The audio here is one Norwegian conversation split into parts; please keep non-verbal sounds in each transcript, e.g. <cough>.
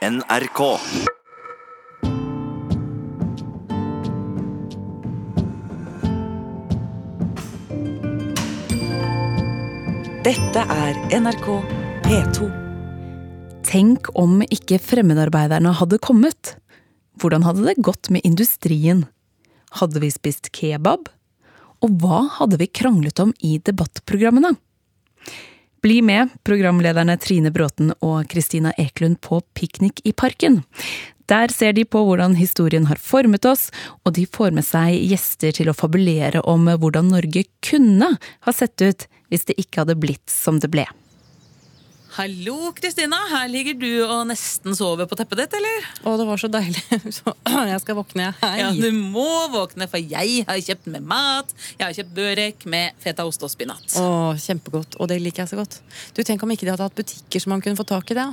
NRK. Dette er NRK P2. Tenk om ikke fremmedarbeiderne hadde kommet. Hvordan hadde det gått med industrien? Hadde vi spist kebab? Og hva hadde vi kranglet om i debattprogrammene? Bli med programlederne Trine Bråten og Kristina Eklund på piknik i parken. Der ser de på hvordan historien har formet oss, og de får med seg gjester til å fabulere om hvordan Norge kunne ha sett ut hvis det ikke hadde blitt som det ble. Hallo, Kristina. Her ligger du og nesten sover på teppet ditt, eller? Å, det var så deilig. <laughs> Så jeg skal våkne. Hei. Ja, Du må våkne, for jeg har kjøpt med mat. Jeg har kjøpt børek med feta ost og spinat. Å, kjempegodt. Og det liker jeg så godt. Du, Tenk om ikke de hadde hatt butikker som man kunne få tak i det.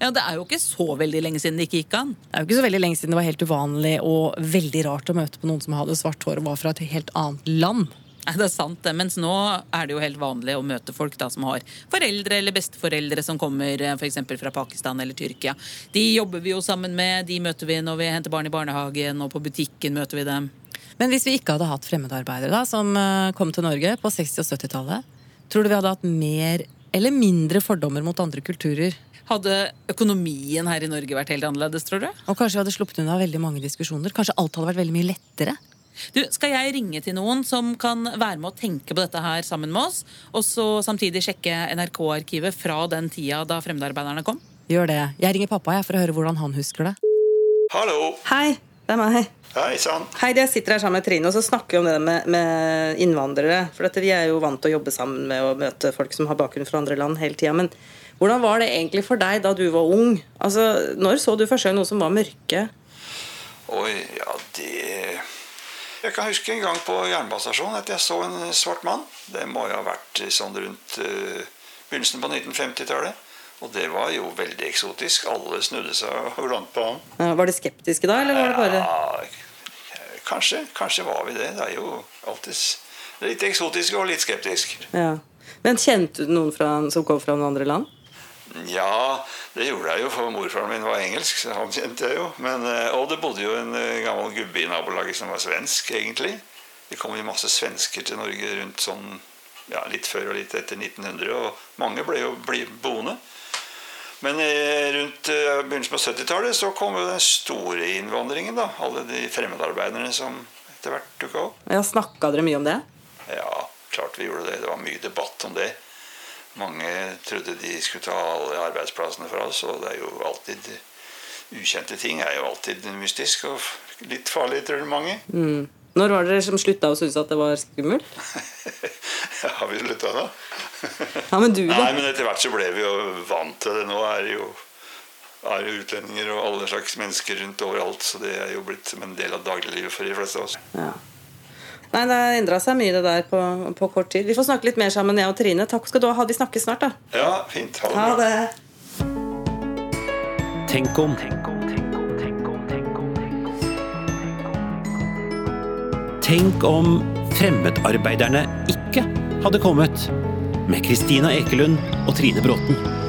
Ja, Det er jo ikke så veldig lenge siden det ikke gikk an. Det er jo ikke så veldig lenge siden det var helt uvanlig og veldig rart å møte på noen som hadde svart hår og var fra et helt annet land. Nei, det er sant det, Mens nå er det jo helt vanlig å møte folk da som har foreldre eller besteforeldre som kommer f.eks. for eksempel fra Pakistan eller Tyrkia. De jobber vi jo sammen med, de møter vi når vi henter barn i barnehagen, og på butikken møter vi dem. Men hvis vi ikke hadde hatt fremmedarbeidere da, som eh, kom til Norge på 60- og 70-tallet, tror du vi hadde hatt mer eller mindre fordommer mot andre kulturer? Hadde økonomien her i Norge vært helt annerledes, tror du? Og kanskje vi hadde sluppet unna veldig mange diskusjoner? Kanskje alt hadde vært veldig mye lettere? Du, Skal jeg ringe til noen som kan være med å tenke på dette her sammen med oss, og så samtidig sjekke NRK-arkivet fra den tida da fremmedarbeiderne kom? Gjør det. Jeg ringer pappa jeg, for å høre hvordan han husker det. Hallo. Hei, det er meg. Hei sann. Hei, jeg sitter her sammen med Trine og så snakker vi om det med, med innvandrere. For dette, vi er jo vant til å jobbe sammen med å møte folk som har bakgrunn fra andre land hele tida. Men hvordan var det egentlig for deg da du var ung? Altså, Når så du første gang noe som var mørke? Oi, ja, det Jeg kan huske en gang på jernbanestasjonen at jeg så en svart mann. Det må jo ha vært sånn rundt uh, begynnelsen på 1950-tallet. Og det var jo veldig eksotisk. Alle snudde seg og landet på ham. Ja, Var de skeptiske da, eller var det bare Ja, kanskje. Kanskje var vi det. Det er jo alltid litt eksotisk og litt skeptisk. ja. Men kjente du noen fra, som kom fra noen andre land? Ja, det gjorde jeg jo, for morfaren min var engelsk, så han kjente jeg jo. Men, eh, og det bodde jo en eh, gammel gubbe i nabolaget som var svensk, egentlig. Det kom jo masse svensker til Norge rundt sånn ja, litt før og litt etter 1900, og mange ble jo ble boende. Men eh, rundt begynnelsen på 70-tallet så kom jo den store innvandringen, da. Alle de fremmedarbeiderne som etter hvert dukka opp. Ja, Snakka dere mye om det? Ja, klart vi gjorde det. Det var mye debatt om det. Mange trodde de skulle ta alle arbeidsplassene fra oss, og det er jo alltid Ukjente ting er jo alltid mystisk og litt farlig, tror mange. Når var det dere som slutta å synes at det var skummelt? <laughs> Ja, har vi slutta da? Ja, men du, da? Nei, men etter hvert så ble vi jo vant til det. Nå er det jo er det utlendinger og alle slags mennesker rundt overalt, så det er jo blitt som en del av dagliglivet for de fleste av oss. Ja. Nei, Det har endra seg mye det der på, på kort tid. Vi får snakke litt mer sammen, jeg og Trine. Takk skal du ha. Vi snakkes snart, da. Ja, fint. Ha det Ha det. Tenk om. Tenk om fremmedarbeiderne ikke hadde kommet. Med Kristina Ekelund og Trine Bråten.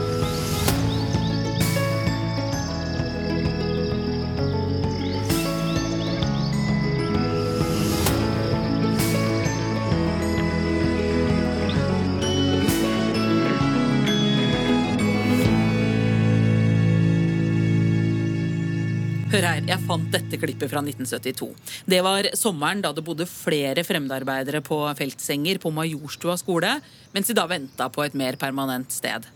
Klippet fra 1972. Det var sommeren da det bodde flere fremmedarbeidere på feltsenger på Majorstua skole, mens de da venta på et mer permanent sted.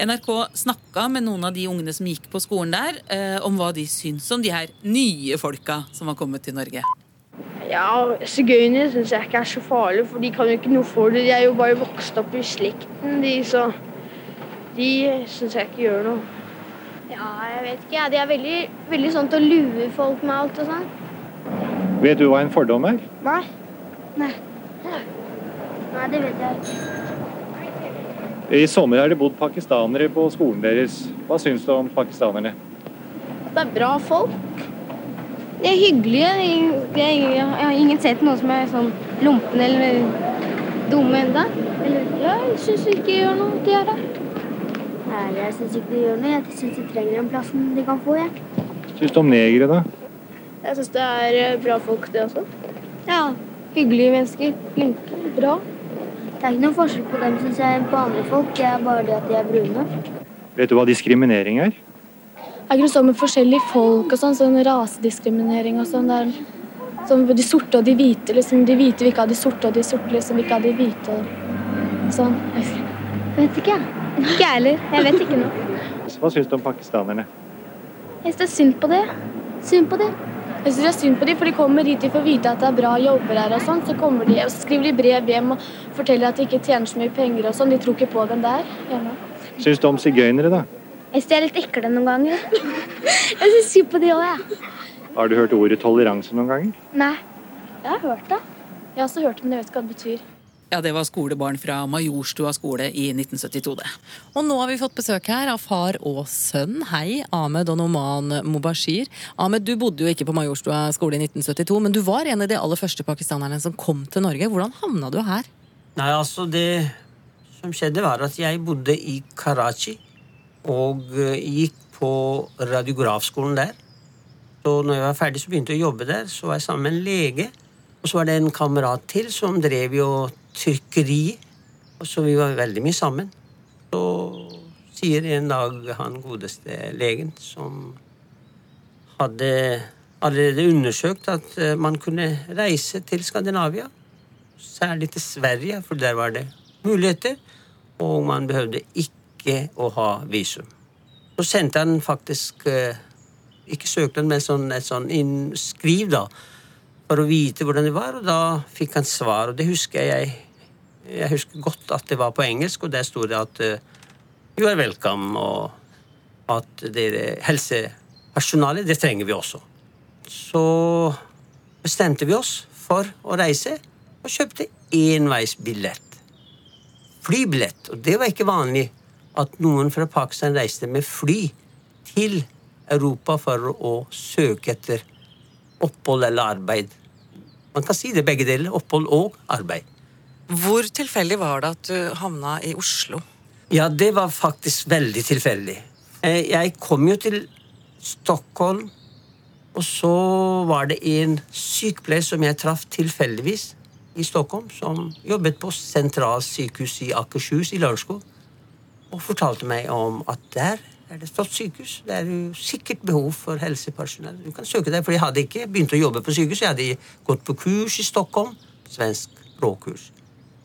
NRK snakka med noen av de ungene som gikk på skolen der, eh, om hva de syns om de her nye folka som har kommet til Norge. Ja, Sigøynere syns jeg ikke er så farlig, for de kan jo ikke noe for det. De er jo bare vokst opp i slekten, de, så de syns jeg ikke gjør noe. Ja, jeg vet ikke. De er veldig, veldig sånn til å lue folk med alt og sånn. Vet du hva en fordom er? Nei. Nei. Nei, det vet jeg ikke. I sommer har det bodd pakistanere på skolen deres. Hva syns du om pakistanerne? Det er bra folk. De er hyggelige. Er, jeg har ingen sett noen som er sånn lumpne eller dumme ennå. Eller Ja, jeg syns de ikke gjør noe. De er det. Nei, jeg syns ikke de gjør noe. Jeg syns de trenger den plassen de kan få, jeg. Syns du om negere, da? Jeg syns det er eh, bra folk, det også. Ja. Hyggelige mennesker. Flinke. Bra. Det er ikke noen forskjell på dem, syns jeg, på andre folk. Det er bare det at de er brune. Vet du hva diskriminering er? Er ikke det sånn med forskjellige folk og sånn, sånn rasediskriminering og sånn? Der, er sånn de sorte og de hvite, liksom. De hvite vil ikke ha de sorte, og de sorte liksom vil ikke ha de hvite. Sånn. Jeg Vet ikke, jeg. Ikke jeg heller. Jeg vet ikke noe. Hva syns du om pakistanerne? Jeg syns det er synd på det. Synd på det. Jeg synes det er synd på dem, for de kommer hit, for å vite at det er bra jobber her og sånn, så kommer de, og så skriver de brev hjem og forteller at de ikke tjener så mye penger og sånn. De tror ikke på dem der. hjemme. Syns du om sigøynere, da? Jeg syns de er litt ekle noen ganger. jeg syns synd på de òg, jeg. Har du hørt ordet toleranse noen ganger? Nei. Jeg har hørt det. Jeg har også hørt det, men jeg vet ikke hva det betyr. Ja, Det var skolebarn fra Majorstua skole i 1972, det. Og nå har vi fått besøk her av far og sønn. Hei, Ahmed og Noman Mubashir. Ahmed, du bodde jo ikke på Majorstua skole i 1972, men du var en av de aller første pakistanerne som kom til Norge. Hvordan havna du her? Nei, altså det som skjedde var at jeg bodde i Karachi og eh, gikk på radiografskolen der. Så når jeg var ferdig, så begynte jeg å jobbe der. Så var jeg sammen med en lege. Og så var det en kamerat til som drev jo trykkeri. Og så vi var veldig mye sammen. Så sier en dag han godeste legen, som hadde allerede undersøkt at eh, man kunne reise til Skandinavia, særlig til Sverige, for der var det muligheter, og man behøvde ikke å ha visum. Så sendte han faktisk eh, ikke søknad, men sånn, et sånn innskriv, da, for å vite hvordan det var, og da fikk han svar, og det husker jeg. Jeg husker godt at det var på engelsk, og der sto det at eh, you are welcome, og at dere helsepersonale, det trenger vi også. Så bestemte vi oss for å reise, og kjøpte enveisbillett. Flybillett. Og det var ikke vanlig at noen fra Pakistan reiste med fly til Europa for å søke etter opphold eller arbeid. Man kan si det begge deler. Opphold og arbeid. Hvor tilfeldig var det at du havna i Oslo? Ja, det var faktisk veldig tilfeldig. Eh, Jeg kom jo til Stockholm, og så var det en sykepleier som jeg traff tilfeldigvis i Stockholm, som jobbet på sentralsykehus i Akershus i Lørenskog, og fortalte meg om at der er det et flott sykehus. Det er jo sikkert behov for helsepersonell. Du kan søke deg, for jeg hadde ikke begynt å jobbe på sykehus. Jeg hadde gått på kurs i Stockholm, svensk språkkurs.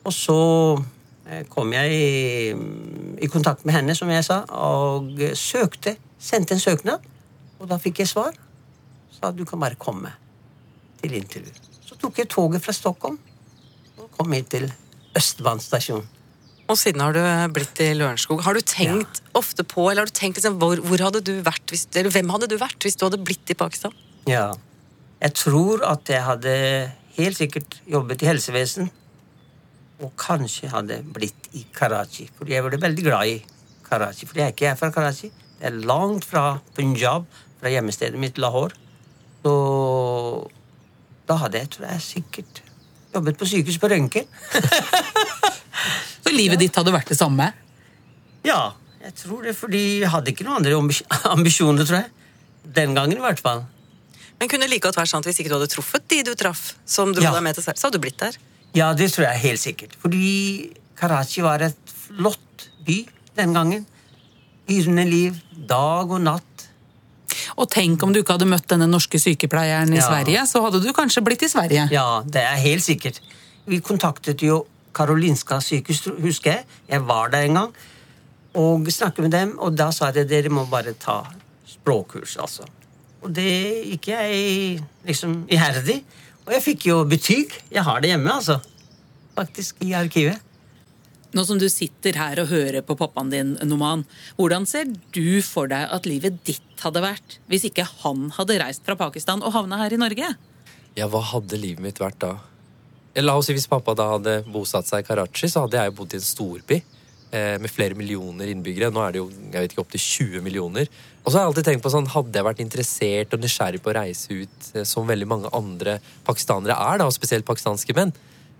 Og så eh, kom jeg i, i kontakt med henne, som jeg sa, og søkte. Sendte en søknad, og da fikk jeg svar. Sa du kan bare komme til intervju. Så tok jeg toget fra Stockholm og kom hit til Østbanen stasjon. Og siden har du blitt i Lørenskog. Har du tenkt ofte på, eller har du tenkt liksom, hvor, hvor hadde du vært hvis, hvem hadde du vært hvis du hadde blitt i Pakistan? Ja. Jeg tror at jeg hadde helt sikkert jobbet i helsevesen. Og kanskje hadde blitt i Karachi. For jeg ble veldig glad i Karachi. For jeg er ikke jeg fra Karachi. Det er langt fra Punjab, fra hjemmestedet mitt Lahore. Så da hadde jeg, tror jeg, sikkert jobbet på sykehus på røntgen. <laughs> Så livet ditt hadde vært det samme? Ja, jeg tror det, for de hadde ikke noen andre <laughs> ambisjoner, tror jeg. Den gangen i hvert fall. Men kunne like godt vært sånn at hvis ikke du hadde truffet de du traff, som dro Ja. deg med til Sverige, så hadde du blitt der? Ja, det tror jeg helt sikkert. Fordi Karachi var et flott by den gangen. Yrende liv, dag og natt. Og tenk om du ikke hadde møtt denne norske sykepleieren i Ja. Sverige, så hadde du kanskje blitt i Sverige. Ja, det er helt sikkert. Vi kontaktet jo Karolinska sykehus, husker jeg. Jeg var der en gang. Og snakket med dem, og da sa de dere må bare ta språkkurs, altså. Og det gikk jeg liksom iherdig. Og jeg fikk jo betyg. Jeg har det hjemme, altså. Faktisk i arkivet. Nå som du sitter her og hører på pappaen din, Noman, hvordan ser du for deg at livet ditt hadde vært hvis ikke han hadde reist fra Pakistan og havna her i Norge? Ja, hva hadde livet mitt vært da? La oss si Hvis pappa da hadde bosatt seg i Karachi, så hadde jeg jo bodd i en storby eh, med flere millioner innbyggere. Nå er det jo jeg vet ikke, opptil 20 millioner. Og så har jeg alltid tenkt på sånn, Hadde jeg vært interessert og nysgjerrig på å reise ut, eh, som veldig mange andre pakistanere er, da, og spesielt pakistanske menn,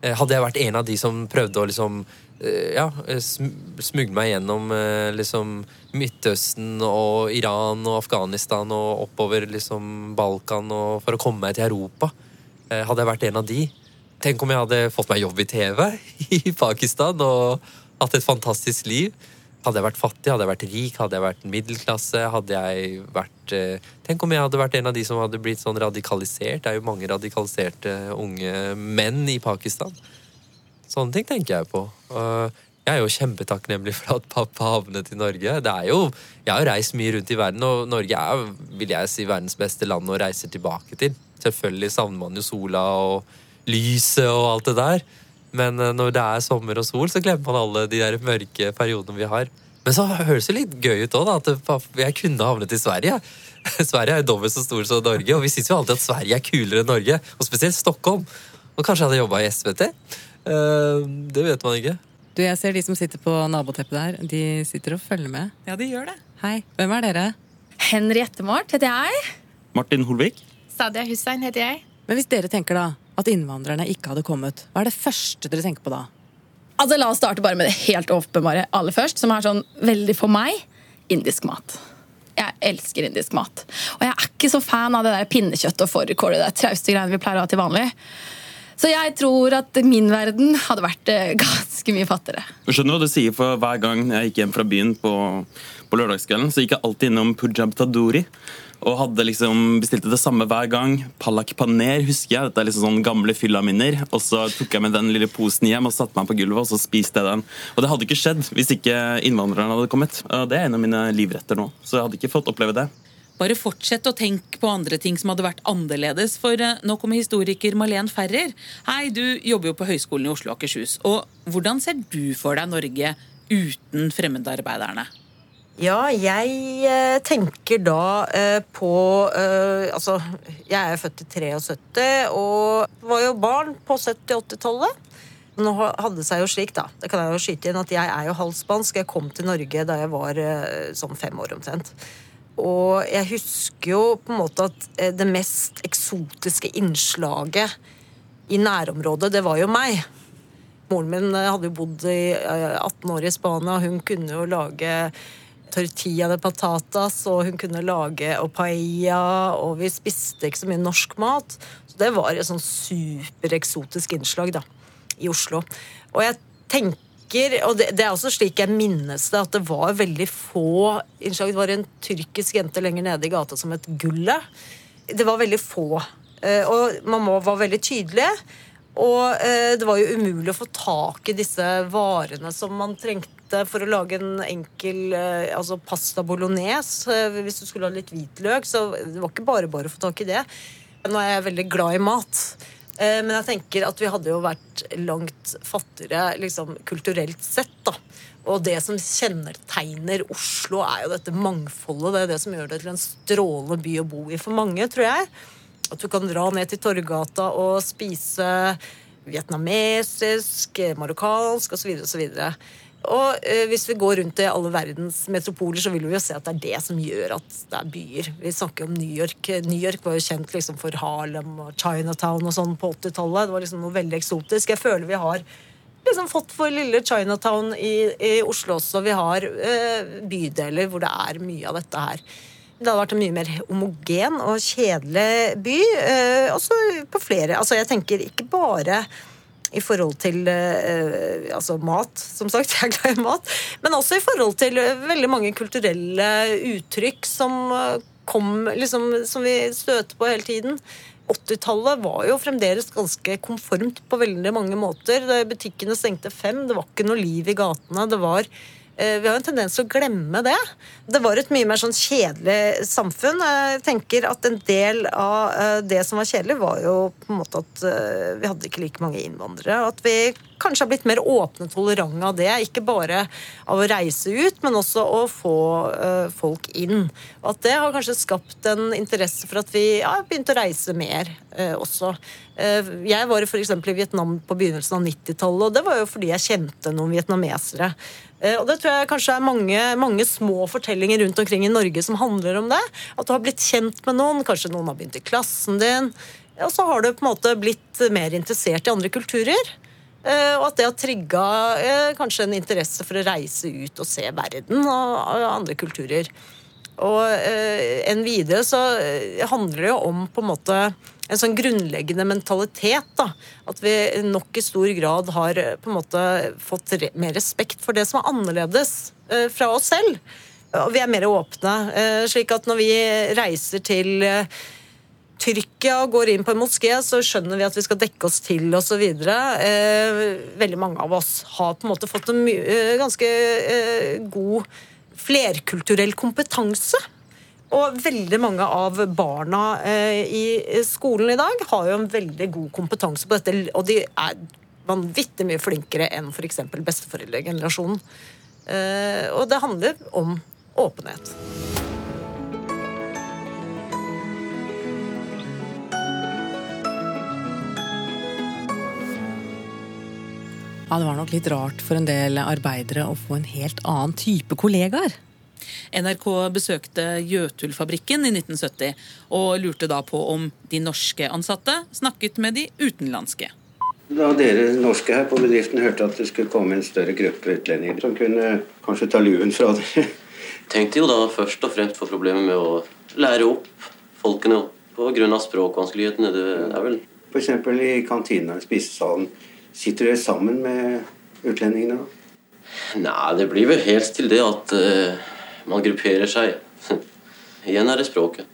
Eh, Hadde jeg vært en av de som prøvde å liksom eh, ja, eh, smugle meg gjennom eh, liksom Midtøsten og Iran og Afghanistan og oppover liksom Balkan og for å komme meg til Europa. Hadde jeg vært en av de Tenk om jeg hadde fått meg jobb i TV i Pakistan og hatt et fantastisk liv. Hadde jeg vært fattig, hadde jeg vært rik, hadde jeg vært middelklasse, hadde jeg vært eh, Tenk om jeg hadde vært en av de som hadde blitt sånn radikalisert. Det er jo mange radikaliserte unge menn i Pakistan. Sånne ting tenker jeg på. Jeg er jo kjempetakknemlig for at pappa havnet i Norge. Det er jo, jeg har jo reist mye rundt i verden, og Norge er vil jeg si, verdens beste land å reise tilbake til. Selvfølgelig savner man jo sola og lyset og alt det der. Men eh, når det er sommer og sol, så glemmer man alle de der mørke periodene vi har. Men så høres det litt gøy ut òg, at jeg kunne havnet i Sverige. <laughs> Sverige er jo dobbelt så stor som Norge, og vi syns jo alltid at Sverige er kulere enn Norge. Og spesielt Stockholm. Og kanskje jeg hadde jobba i SVT. Eh, Det vet man ikke. Du, jeg ser de som sitter på naboteppet der, de sitter og følger med. Ja, de gjør det. Hei, hvem er dere? Henriette Mart heter jeg. Martin Holvik. Sadia Hussein heter jeg. Men hvis dere tenker da at innvandrerne ikke hadde kommet, hva er det første dere tenker på da? Altså, La oss starte bare med det helt åpenbare aller først, som er sånn veldig for meg indisk mat. Jeg elsker indisk mat. Og jeg er ikke så fan av det der pinnekjøttet og fårikål, det der trauste greiene vi pleier å ha til vanlig. Så jeg tror at min verden hadde vært eh, <laughs> ganske mye fattigere. Jeg skjønner hva du sier, for hver gang jeg gikk hjem fra byen på, på lørdagskvelden, så gikk jeg alltid innom Pujab Tadori. Og hadde liksom bestilte det samme hver gang. Palak paner husker jeg. Dette er liksom sånn gamle fyllaminner. Og så tok jeg med den lille posen hjem og satte meg på gulvet og så spiste jeg den. Og det hadde ikke skjedd hvis ikke innvandrerne hadde kommet. Og det er en av mine livretter nå. Så jeg hadde ikke fått oppleve det. Bare fortsett å tenke på andre ting som hadde vært annerledes, for eh, nå kommer historiker Malene Ferrer. Hei, du jobber jo på Høgskolen i Oslo og Akershus. Og hvordan ser du for deg Norge uten fremmedarbeiderne? Ja, jeg eh, tenker da eh, på eh, Altså, jeg er født i 73 og var jo barn på 70-80-tallet. Nå hadde det seg jo slik, da, det kan jeg jo skyte inn, at jeg er jo halvt spansk. Jeg kom til Norge da jeg var sånn fem år omtrent. Og jeg husker jo på en måte at det mest eksotiske innslaget i nærområdet, det var jo meg. Moren min hadde jo bodd i eh, 18 år i Spania, og hun kunne jo lage tortilla de patatas, og hun kunne lage og paella, og vi spiste ikke så mye norsk mat. Så det var et sånn supereksotisk innslag da, i Oslo. Og jeg tenker, og det, det er også slik jeg minnes det, at det var veldig få innslag. Det var en tyrkisk jente lenger nede i gata som het Gulle. Det var veldig få. Eh, Og man må, var veldig tydelige. Og eh, det var jo umulig å få tak i disse varene som man trengte for å lage en enkel eh, altså pasta bolognese. Eh, hvis du skulle ha litt hvitløk. Så det var ikke bare bare å få tak i det. Nå er jeg veldig glad i mat. Eh, men jeg tenker at vi hadde jo vært langt fattigere liksom, kulturelt sett. da. Og det som kjennetegner Oslo, er jo dette mangfoldet. Det er det som gjør det til en strålende by å bo i for mange, tror jeg. At du kan dra ned til Torgata og spise vietnamesisk, marokkansk osv. osv. Og eh, hvis vi går rundt i alle verdens metropoler, så vil vi jo se at det er det som gjør at det er byer. Vi snakker om New York. New York var jo kjent liksom for Harlem og Chinatown og sånn på 80-tallet. Det var liksom noe veldig eksotisk. Jeg føler vi har liksom fått for lille Chinatown i, i Oslo også. Vi har eh, bydeler hvor det er mye av dette her. Det hadde vært en mye mer homogen og kjedelig by. Eh, også på flere Altså, jeg tenker ikke bare i forhold til eh, altså mat, som sagt. <laughs> Jeg er glad i mat. Men også i forhold til eh, veldig mange kulturelle uttrykk som eh, kom liksom, Som vi støter på hele tiden. 80-tallet var jo fremdeles ganske konformt på veldig mange måter. Butikkene stengte fem, det var ikke noe liv i gatene. det var vi har en tendens til å glemme det. Det var et mye mer sånn kjedelig samfunn. Jeg tenker at En del av eh, det som var kjedelig, var jo på en måte at eh, vi hadde ikke like mange innvandrere. At vi kanskje har blitt mer åpne og tolerante av det. Ikke bare av å reise ut, men også å få eh, folk inn. At det har kanskje skapt en interesse for at vi har begynt å reise mer eh, også. Eh, jeg var f.eks. i Vietnam på begynnelsen av 90-tallet, og det var jo fordi jeg kjente noen vietnamesere. Eh, Og det tror jeg kanskje er mange, mange små fortellinger rundt omkring i Norge som handler om det. At du har blitt kjent med noen, kanskje noen har begynt i klassen din. Og så har du på en måte blitt mer interessert i andre kulturer. Eh, og at det har trigga kanskje en interesse for å reise ut og se verden og, andre kulturer. Og enn videre så handler det jo om på en måte en sånn grunnleggende mentalitet. da, At vi nok i stor grad har eh, på en måte fått mer respekt for det som er annerledes eh, fra oss selv. Og vi er mer åpne. Eh, slik at når vi reiser til Tyrkia og går inn på en moské, så skjønner vi at vi skal dekke oss til osv. Eh, veldig mange av oss har på en måte fått en ganske god flerkulturell kompetanse. Og veldig mange av barna eh, i skolen i dag har jo en veldig god kompetanse på dette, og de er vanvittig mye flinkere enn f.eks. besteforeldregenerasjonen. Eh, og det handler om åpenhet. Ja, Det var nok litt rart for en del arbeidere å få en helt annen type kollegaer. NRK besøkte Jøtulfabrikken i 1970 og lurte da på om de norske ansatte snakket med de utenlandske. Da dere norske her på bedriften hørte at det skulle komme en større gruppe utlendinger som kunne kanskje ta luven fra dere <laughs> Tenkte jo da først og fremst på problemet med å lære opp folkene pga. språkvanskelighetene. Det er vel F.eks. i kantina i spisesalen. Sitter dere sammen med utlendingene? da? Nei, det blir vel helst til det at eh, man grupperer seg. <laughs> Igjen er det språket.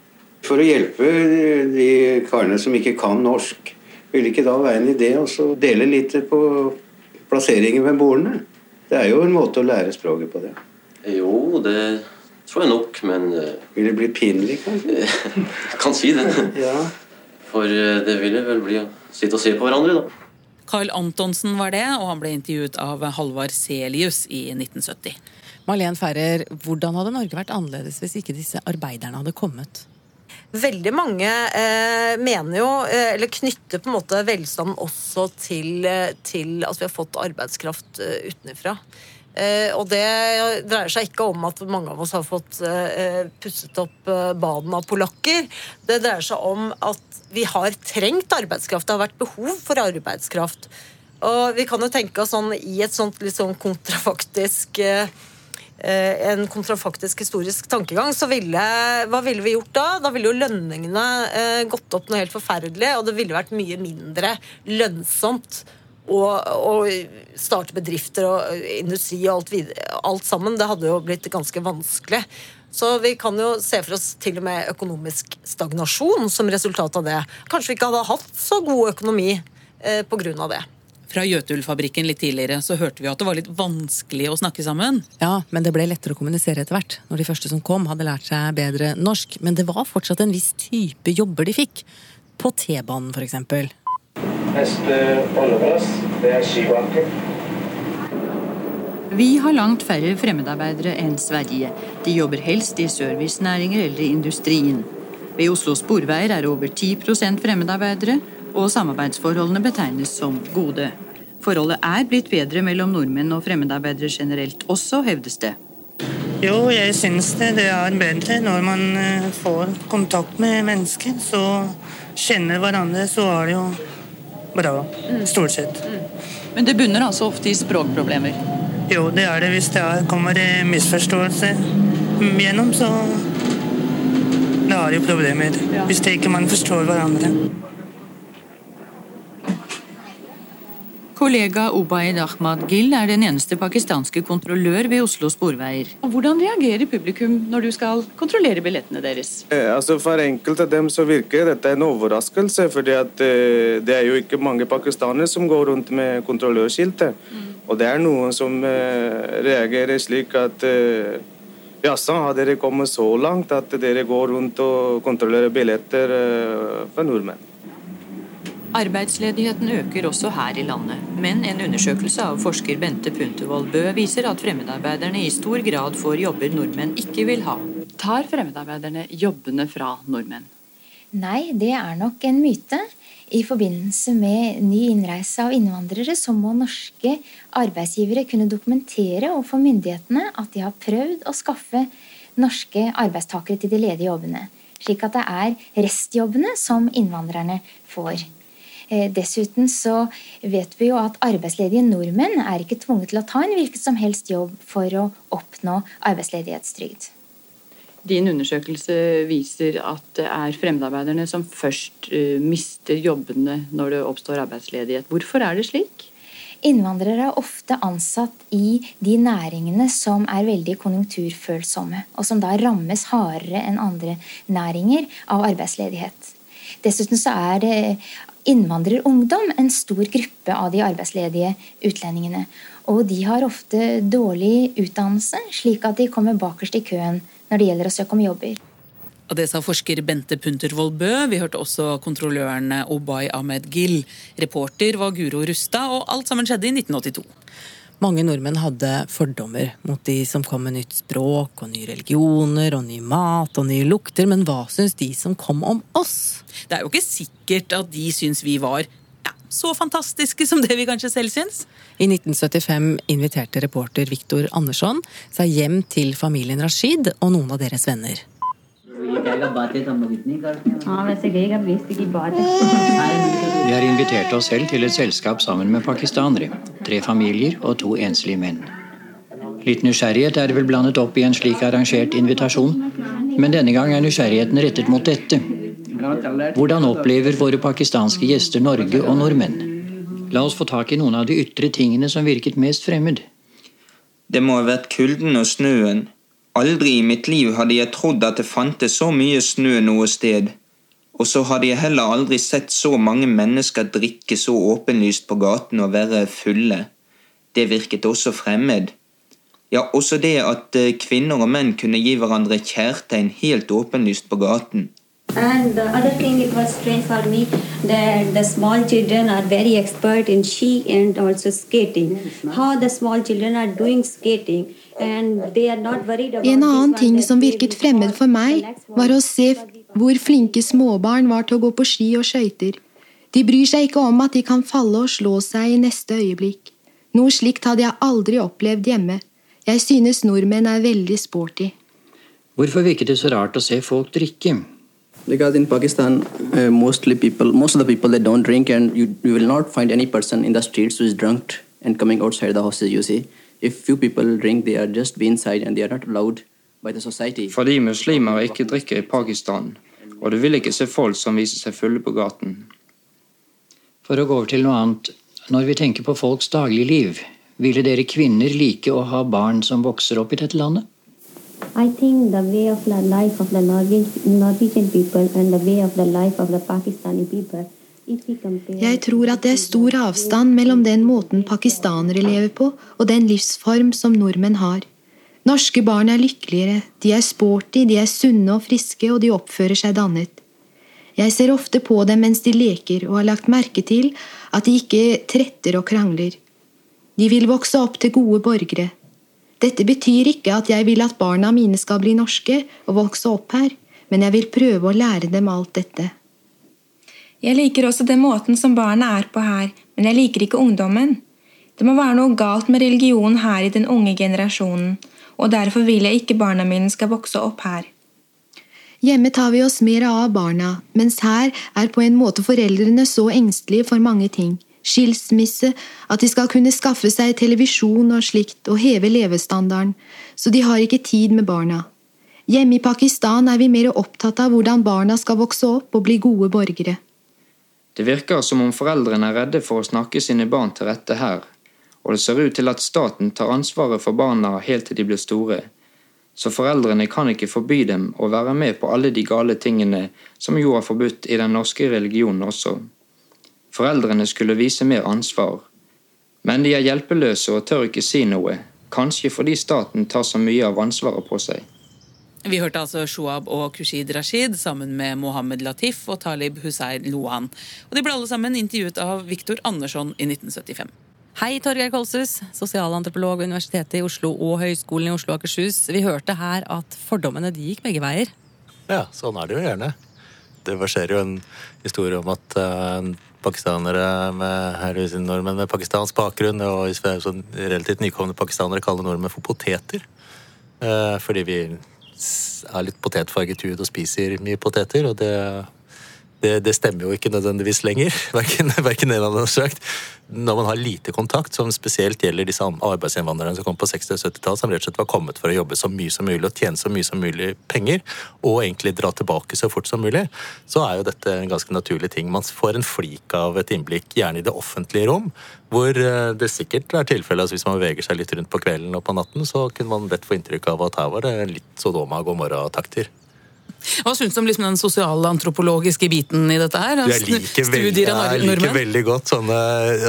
For å hjelpe de karene som ikke kan norsk, vil ikke da være en idé å dele litt på plasseringen ved bordene? Det er jo en måte å lære språket på det. Jo, det tror jeg nok, men eh, Vil det bli pinlig, kanskje? <laughs> kan si det. <laughs> Ja. For eh, det ville vel bli å sitte og se på hverandre, da. Carl Antonsen var det, og han ble intervjuet av Halvard Selius i 1970. Malene Ferrer, hvordan hadde Norge vært annerledes hvis ikke disse arbeiderne hadde kommet? Veldig mange eh, mener jo, eh, eller knytter på en måte velstanden også til, eh, til at vi har fått arbeidskraft eh, utenfra. Eh, og det dreier seg ikke om at mange av oss har fått eh, pusset opp eh, baden av polakker. Det dreier seg om at vi har trengt arbeidskraft. Det har vært behov for arbeidskraft. Og vi kan jo tenke oss sånn i et sånt litt sånn kontrafaktisk eh, en kontrafaktisk historisk tankegang, så ville Hva ville vi gjort da? Da ville jo lønningene eh, gått opp noe helt forferdelig, og det ville vært mye mindre lønnsomt å, starte bedrifter og industri og alt, videre, alt sammen. Det hadde jo blitt ganske vanskelig. Så vi kan jo se for oss til og med økonomisk stagnasjon som resultat av det. Kanskje vi ikke hadde hatt så god økonomi eh, av det. Fra Jøtulfabrikken litt tidligere så hørte vi at det var litt vanskelig å snakke sammen. Ja, men det ble lettere å kommunisere etter hvert, når de første som kom, hadde lært seg bedre norsk. Men det var fortsatt en viss type jobber de fikk. På T-banen, for eksempel. Neste holdeplass, det er Skibanken. Vi har langt færre fremmedarbeidere enn Sverige. De jobber helst i servicenæringer eller i industrien. Ved Oslo Sporveier er over 10% fremmedarbeidere, og samarbeidsforholdene betegnes som gode. Forholdet er blitt bedre mellom nordmenn og fremmedarbeidere generelt også, hevdes det. Jo, jeg syns det. Det er bedre når man eh, får kontakt med mennesker. Så kjenner hverandre, så er det jo bra. Stort sett. Men det bunner altså ofte i språkproblemer. Jo, det er det. Hvis det er, kommer misforståelse gjennom, så da er det jo problemer. Hvis det ikke man forstår hverandre. Kollega Obaid Ahmad Gil er den eneste pakistanske kontrollør ved Oslo Sporveier. Hvordan reagerer publikum når du skal kontrollere billettene deres? Eh, Altså For enkelte av dem så virker dette en overraskelse, fordi eh, det er jo ikke mange pakistanere som går rundt med kontrollørskiltet. Og det er noen som eh, reagerer slik at eh, Jaså, har dere kommet så langt at dere går rundt og kontrollerer billetter eh, for nordmenn? Arbeidsledigheten øker også her i landet, men en undersøkelse av forsker Bente Puntervold Bø viser at fremmedarbeiderne i stor grad får jobber nordmenn ikke vil ha. Tar fremmedarbeiderne jobbene fra nordmenn? Nei, det er nok en myte. I forbindelse med ny innreise av innvandrere så må norske arbeidsgivere kunne dokumentere overfor myndighetene at de har prøvd å skaffe norske arbeidstakere til de ledige jobbene. Slik at det er restjobbene som innvandrerne får. Eh, Dessuten så vet vi jo at arbeidsledige nordmenn er ikke tvunget til å ta en hvilken som helst jobb for å oppnå arbeidsledighetstrygd. Din undersøkelse viser at det er fremmedarbeiderne som først eh, mister jobbene når det oppstår arbeidsledighet. Hvorfor er det slik? Innvandrere er ofte ansatt i de næringene som er veldig konjunkturfølsomme, og som da rammes hardere enn andre næringer av arbeidsledighet. Dessuten så er det innvandrerungdom en stor gruppe av de arbeidsledige utlendingene. Og de har ofte dårlig utdannelse, slik at de kommer bakerst i køen når det gjelder å søke om jobber. Og Det sa forsker Bente Puntervold Bø. Vi hørte også kontrollørene Obay Ahmed Gill. Reporter var Guro Rustad, og alt sammen skjedde i 1982. Mange nordmenn hadde fordommer mot de som kom med nytt språk og nye religioner og ny mat og nye lukter, men hva syns de som kom om oss? Det er jo ikke sikkert at de syns vi var ja, så fantastiske som det vi kanskje selv syns. I 1975 inviterte reporter Viktor Andersson seg hjem til familien Rashid og noen av deres venner. Vi har invitert oss selv til et selskap sammen med pakistanere. Tre familier og to enslige menn. Litt nysgjerrighet er vel blandet opp i en slik arrangert invitasjon, men denne gang er nysgjerrigheten rettet mot dette. Hvordan opplever våre pakistanske gjester Norge og nordmenn? La oss få tak i noen av de ytre tingene som virket mest fremmed. Det må ha vært kulden og snøen. Aldri i mitt liv hadde jeg trodd at det fantes så mye snø noe sted. Og så hadde jeg heller aldri sett så mange mennesker drikke så åpenlyst på gaten og være fulle. Det virket også fremmed. Ja, også det at eh, kvinner og menn kunne gi hverandre kjærtegn helt åpenlyst på gaten. And the other thing it was strange for me that the small children are very expert in ski and also skating. How the small children are doing skating and they are not worried about En annen ting som virket fremmed for meg, var å se hvor flinke småbarn var til å gå på ski og skøyter. De bryr seg ikke om at de kan falle og slå seg i neste øyeblikk. Noe slikt hadde jeg aldri opplevd hjemme. Jeg synes nordmenn er veldig sporty. Hvorfor virket det så rart å se folk drikke? Because in Pakistan, uh, mostly people, most of the people they don't drink, and you, you will not find any person in the streets who is drunk and coming outside the houses. You see, if few people drink, they are just be inside and they are not allowed by the society. Fordi muslimer ikke drikker i Pakistan, og du vil ikke se folk som viser seg fulle på gaten. For å gå over til noe annet. Når vi tenker på folks daglige liv, ville dere kvinner like å ha barn som vokser opp i dette landet? I think the way of the life of the Norwegian, people and the way of the life of the Pakistani people, if we compare Jeg tror at det er stor avstand mellom den måten pakistanere lever på, og den livsform som nordmenn har. Norske barn er lykkeligere, de er sporty, de er sunne og friske, og de oppfører seg dannet. Jeg ser ofte på dem mens de leker, og har lagt merke til at de ikke tretter og krangler. De vil vokse opp til gode borgere. Dette betyr ikke at jeg vil at barna mine skal bli norske og vokse opp her, men jeg vil prøve å lære dem alt dette. Jeg liker også den måten som barna er på her, men jeg liker ikke ungdommen. Det må være noe galt med religion her i den unge generasjonen, og derfor vil jeg ikke barna mine skal vokse opp her. Hjemme tar vi oss mer av barna, mens her er på en måte foreldrene så engstelige for mange ting. Skilsmisse, at de skal kunne skaffe seg televisjon og slikt og heve levestandarden, så de har ikke tid med barna. Hjemme i Pakistan er vi mer opptatt av hvordan barna skal vokse opp og bli gode borgere. Det virker som om foreldrene er redde for å snakke sine barn til rette her, og det ser ut til at staten tar ansvaret for barna helt til de blir store, så foreldrene kan ikke forby dem å være med på alle de gale tingene som jo er forbudt i den norske religionen også. Foreldrene skulle vise mer ansvar, men de er hjelpeløse og tør ikke si noe, kanskje fordi staten tar så mye av ansvaret på seg. Vi hørte altså Shoab og Kushid Rashid sammen med Mohammed Latif og Talib Hussein Lohan. Og De ble alle sammen intervjuet av Viktor Andersson i 1975. Hei, Torgeir Kolshus, sosialantropolog ved Universitetet i Oslo og Høgskolen i Oslo og Akershus. Vi hørte her at fordommene de gikk begge veier. Ja, sånn er det jo gjerne. Det verserer jo en historie om at uh, pakistanere med, nordmenn med pakistansk bakgrunn og relativt nykomne pakistanere kaller nordmenn for poteter. Uh, fordi vi er litt potetfarget hud og spiser mye poteter, og det det, det, stemmer jo ikke nødvendigvis lenger. <laughs> Verken, en har sagt. Når man har lite kontakt, som spesielt gjelder disse arbeidsinnvandrerne som kom på 60- og 70-tallet, som rett og slett var kommet for å jobbe så mye som mulig og tjene så mye som mulig penger, og egentlig dra tilbake så fort som mulig, så er jo dette en ganske naturlig ting. Man får en flik av et innblikk, gjerne i det offentlige rom, hvor eh, det sikkert er tilfellet at hvis man beveger seg litt rundt på kvelden og på natten, så kunne man lett få inntrykk av at her var det litt Sodoma Gomorra-takter. Hva syns du om liksom den sosialantropologiske biten i dette her? Jeg liker, veldig, jeg liker veldig godt sånne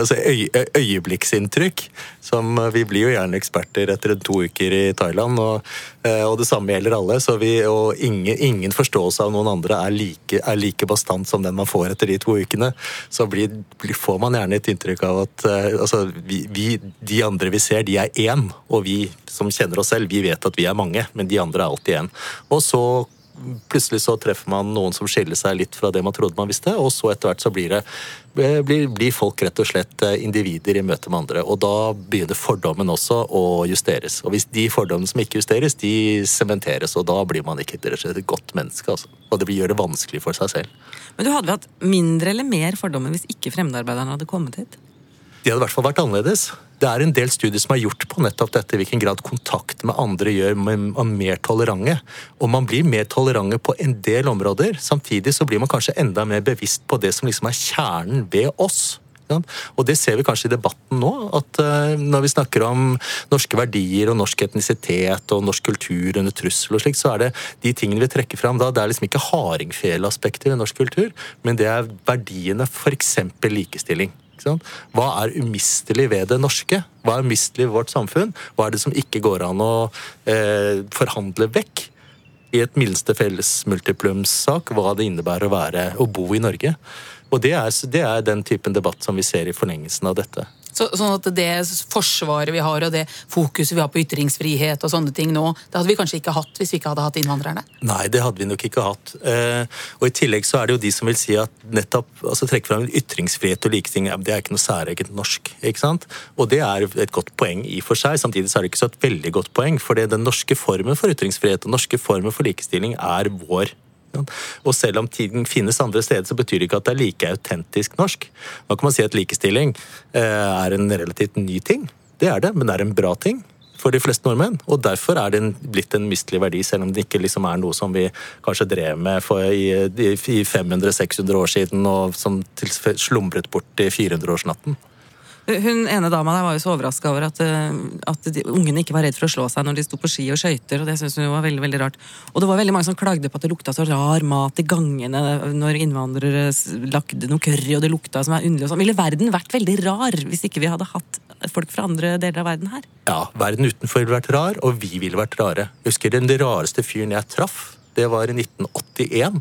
altså, øy, øyeblikksinntrykk. Som, vi blir jo gjerne eksperter etter to uker i Thailand, og, eh, og det samme gjelder alle. Vi, og ingen, ingen, forståelse av noen andre er like, er like, bastant som den man får etter de to ukene. Så blir, får man gjerne et inntrykk av at eh, altså, vi, vi, de andre vi ser, de er én. Og vi som kjenner oss selv, vi vet at vi er mange, men de andre er alltid én. Og så plutselig så treffer man noen som skiller seg litt fra det man trodde man visste, og så etter hvert så blir, det, blir, blir folk rett og slett eh, individer i møte med andre. Og da begynner fordommen også å justeres. Og hvis de fordommene som ikke justeres, de sementeres, og da blir man ikke rett og slett et godt menneske. Altså. Og det gjør det vanskelig for seg selv. Men du hadde hatt mindre eller mer fordommer hvis ikke fremmedarbeiderne hadde kommet hit? De hadde i hvert fall vært annerledes. Det er en del studier som er gjort på nettopp dette, hvilken grad kontakt med andre gjør man mer tolerante. Og man blir mer tolerante på en del områder. Samtidig så blir man kanskje enda mer bevisst på det som liksom er kjernen ved oss. Og det ser vi kanskje i debatten nå. at uh, Når vi snakker om norske verdier og norsk etnisitet og norsk kultur under trussel, og slik, så er det de tingene vi trekker fram da. Det er liksom ikke hardingfeleaspekter i norsk kultur, men det er verdiene, f.eks. likestilling. Hva er umistelig ved det norske? Hva er umistelig ved vårt samfunn? Hva er det som ikke går an å eh, forhandle vekk? I et minste felles multiplumssak, hva det innebærer å, være, å bo i Norge. Og det er, det er den typen debatt som vi ser i forlengelsen av dette. Så, sånn at det forsvaret vi har og det fokuset vi har på ytringsfrihet og sånne ting nå, det hadde vi kanskje ikke hatt hvis vi ikke hadde hatt innvandrerne? Nei, det hadde vi nok ikke hatt. Eh, og i tillegg så er det jo de som vil si at nettopp altså trekke fram ytringsfrihet og likestilling, det er ikke noe særegent norsk. ikke sant? Og det er et godt poeng i for seg. Samtidig så er det ikke så et veldig godt poeng, for den norske formen for ytringsfrihet og norske formen for likestilling er vår og selv om tiden finnes andre steder, så betyr det ikke at det er like autentisk norsk. Nå kan man si at likestilling eh, er en relativt ny ting. Det er det, men det er en bra ting for de fleste nordmenn. Og derfor er det blitt en mistelig verdi, selv om det ikke liksom er noe som vi kanskje drev med i 500-600 år siden, og som slumret bort i 400-årsnatten. Hun ene dama der var jo så overraska over at, eh, at de, ungene ikke var redd for å slå seg når de sto på ski og skøyter. Og det syntes hun var veldig veldig rart. Og det var veldig mange som klagde på at det lukta så rar mat i gangene når innvandrere lagde noe curry, og det lukta som er underlig. Sånn. Ville verden vært veldig rar hvis ikke vi hadde hatt folk fra andre deler av verden her? Ja, verden utenfor ville vært rar, og vi ville vært rare. Jeg husker den rareste fyren jeg traff det var i 1981,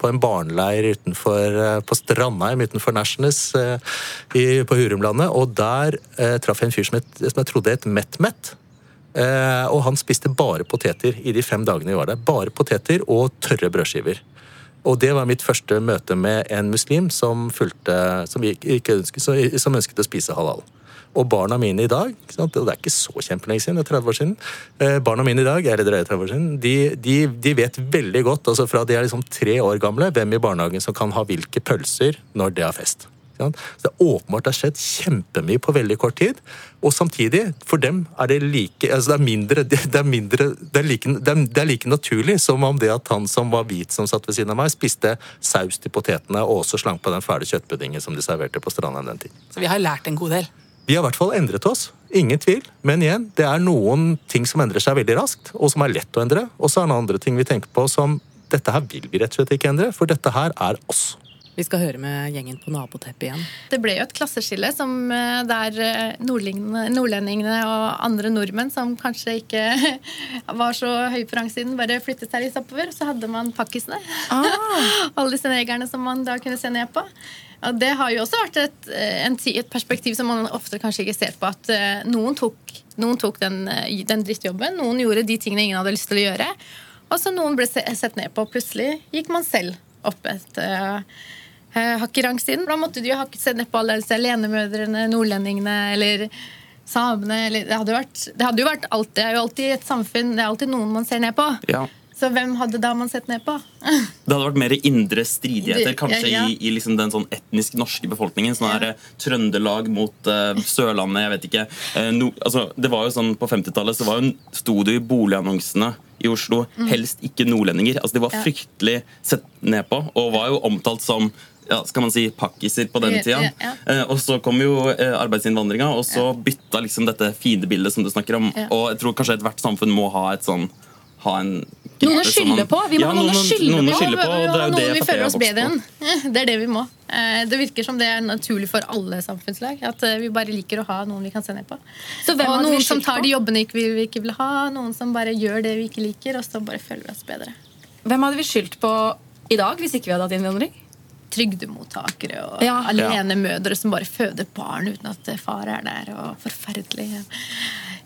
på en barneleir utenfor, eh, på Strandheim utenfor Nærsnes eh, på Hurumlandet. Og der eh, traff jeg en fyr som, het, som jeg trodde het Met-Met. Eh, og han spiste bare poteter i de fem dagene vi var der. Bare poteter og tørre brødskiver. Og det var mitt første møte med en muslim som, fulgte, som, ønsket, som ønsket å spise halal. Og barna mine i dag, og det er ikke så kjempelenge siden, det er 30 år siden, eh, barna mine i dag, eller det er 30 år siden, de, de, de vet veldig godt, altså fra de er liksom tre år gamle, hvem i barnehagen som kan ha hvilke pølser når det er fest. Så det er åpenbart det har skjedd kjempemye på veldig kort tid. Og samtidig, for dem er det like altså det er mindre, det er, mindre det, er like, det, er, like naturlig som om det at han som var hvit som satt ved siden av meg, spiste saus til potetene og også slang på den fæle kjøttpuddingen som de serverte på stranda den tiden. Så vi har lært en god del? Vi har i hvert fall endret oss. Ingen tvil. Men igjen, det er noen ting som endrer seg veldig raskt, og som er lett å endre. Og så er det andre ting vi tenker på som dette her vil vi rett og slett ikke endre, for dette her er oss. Vi skal høre med gjengen på naboteppet igjen. Det ble jo et klasseskille som eh, der eh, nordlendingene og andre nordmenn som kanskje ikke <laughs> var så høye på rangsiden, bare flyttet seg litt oppover. Så hadde man pakkisene. Ah. <laughs> Alle disse negerne som man da kunne se ned på. Ja, det har jo også vært et, eh, et, perspektiv som man ofte kanskje ikke ser på. At uh, noen tok, noen tok den, eh, den, drittjobben. Noen gjorde de tingene ingen hadde lyst til å gjøre. Og så noen ble sett ned på. Plutselig gikk man selv opp et uh, hakk i rangsiden. Da måtte du jo hakket sett ned på alle disse alenemødrene, nordlendingene eller samene. Eller, det, hadde vært, det, hadde jo vært alt, det er jo alltid et samfunn, det er alltid noen man ser ned på. Ja. Så hvem hadde da man sett ned på? <laughs> Det hadde vært mer indre stridigheter, kanskje ja, ja. i, i liksom den sånn etnisk norske befolkningen. Sånn her, eh, Trøndelag mot uh, Sørlandet, jeg vet ikke. Uh, no, altså, det var jo sånn På 50-tallet så var sto det jo i boligannonsene i Oslo Mm. helst ikke nordlendinger. Altså, de var Ja. fryktelig sett ned på, og var jo omtalt som ja, skal man si, pakkiser på den Ja, tida. ja, ja. Eh, og så kom jo eh, arbeidsinnvandringa, og så bytta liksom dette fiendebildet som du snakker om. Ja. Og jeg tror kanskje ethvert samfunn må ha sånn ha en Noen å skylde på! Vi må Ja, ha noen, å skylde på. skylde på, og det er jo noen det vi føler oss bedre enn. <laughs> Det er det vi må. Eh, Det virker som det er naturlig for alle samfunnslag. At eh, vi bare liker å ha noen vi kan se ned på. Så hvem og noen som tar de jobbene vi, vi ikke vil ha, noen som bare gjør det vi ikke liker, og så bare føler vi oss bedre. Hvem hadde vi skyldt på i dag hvis ikke vi hadde hatt innvandring? Trygdemottakere og Ja. alene mødre som bare føder barn uten at far er der. og Forferdelig.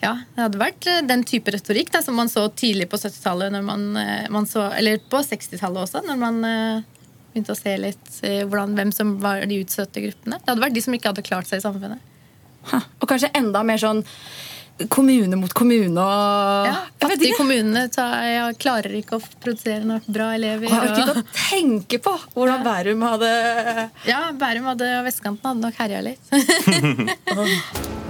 Ja, Det hadde vært eh, den type retorikk da, som man så tidlig på 70-tallet, når man, eh, man så, eller på 60-tallet også, når man eh, begynte å se litt hvordan, hvem som var de utsatte gruppene. Det hadde vært de som ikke hadde klart seg i samfunnet. Og kanskje enda mer sånn kommune mot kommune og Ja, Fattige kommunene tar, ja, klarer ikke å produsere nok bra elever. Og jeg orker ikke og- å tenke på hvordan Bærum hadde Ja, Bærum hadde, og vestkanten hadde nok herja litt. <laughs> <laughs>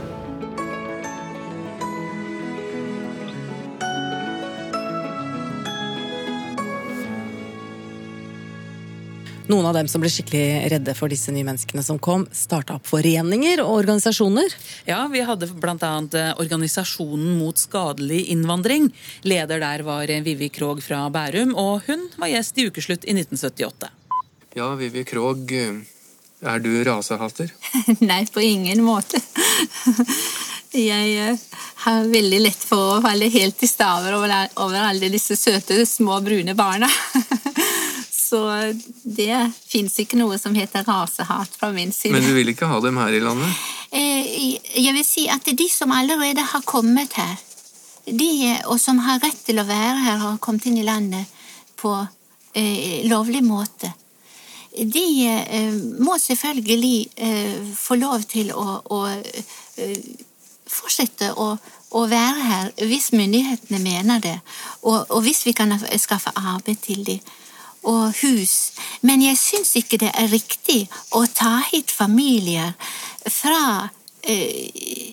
Noen av dem som ble skikkelig redde for disse nye menneskene som kom, starta opp foreninger og organisasjoner. Ja, vi hadde bl.a. Organisasjonen mot skadelig innvandring. Leder der var Vivi Krog fra Bærum, og hun var gjest i Ukeslutt i 1978. Ja, Vivi Krog, er du rasehater? <laughs> Nei, på ingen måte. <laughs> Jeg eh, har veldig lett for å falle helt i staver over, over alle disse søte, små, brune barna. <laughs> Så det fins ikke noe som heter rasehat fra min side. Men du vil ikke ha dem her i landet? Eh, Jeg vil si at de som allerede har kommet her, de, og som har rett til å være her, har kommet inn i landet på eh, lovlig måte, de eh, må selvfølgelig få lov til å, å fortsette å, å være her hvis myndighetene mener det, og, og hvis vi kan skaffe arbeid til dem og hus. Men jeg syns ikke det er riktig å ta hit familier fra eh,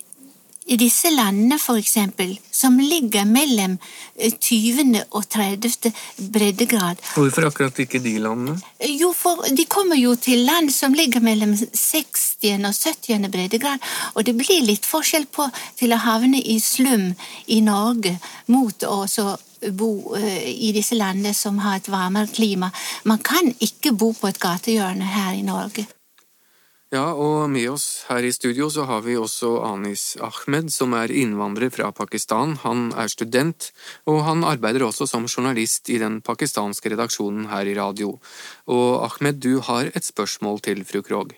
i disse landene, for eksempel, som ligger mellom eh, 20. og 30. breddegrad. Hvorfor akkurat ikke de landene? Jo, for de kommer jo til land som ligger mellom 60. og 70. breddegrad, og det blir litt forskjell på til å havne i slum i Norge mot å så bo eh, i disse landene som har et varmere klima. Man kan ikke bo på et gatehjørne her i Norge. Ja, og med oss her i studio så har vi også Anis Ahmed, som er innvandrer fra Pakistan. Han er student, og han arbeider også som journalist i den pakistanske redaksjonen her i radio. Og Ahmed, du har et spørsmål til fru Krog.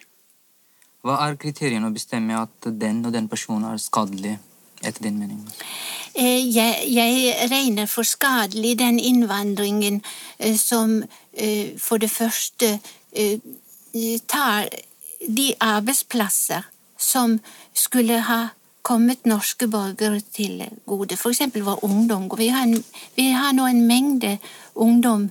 Hva er kriteriene å bestemme at den og den personen er skadelig, etter din mening? Eh, Jeg, jeg regner for skadelig den innvandringen eh, som eh, for det første eh, tar de arbeidsplasser som skulle ha kommet norske borgere til gode. Eksempel vår ungdom. Vi har, en, vi har nå en mengde ungdom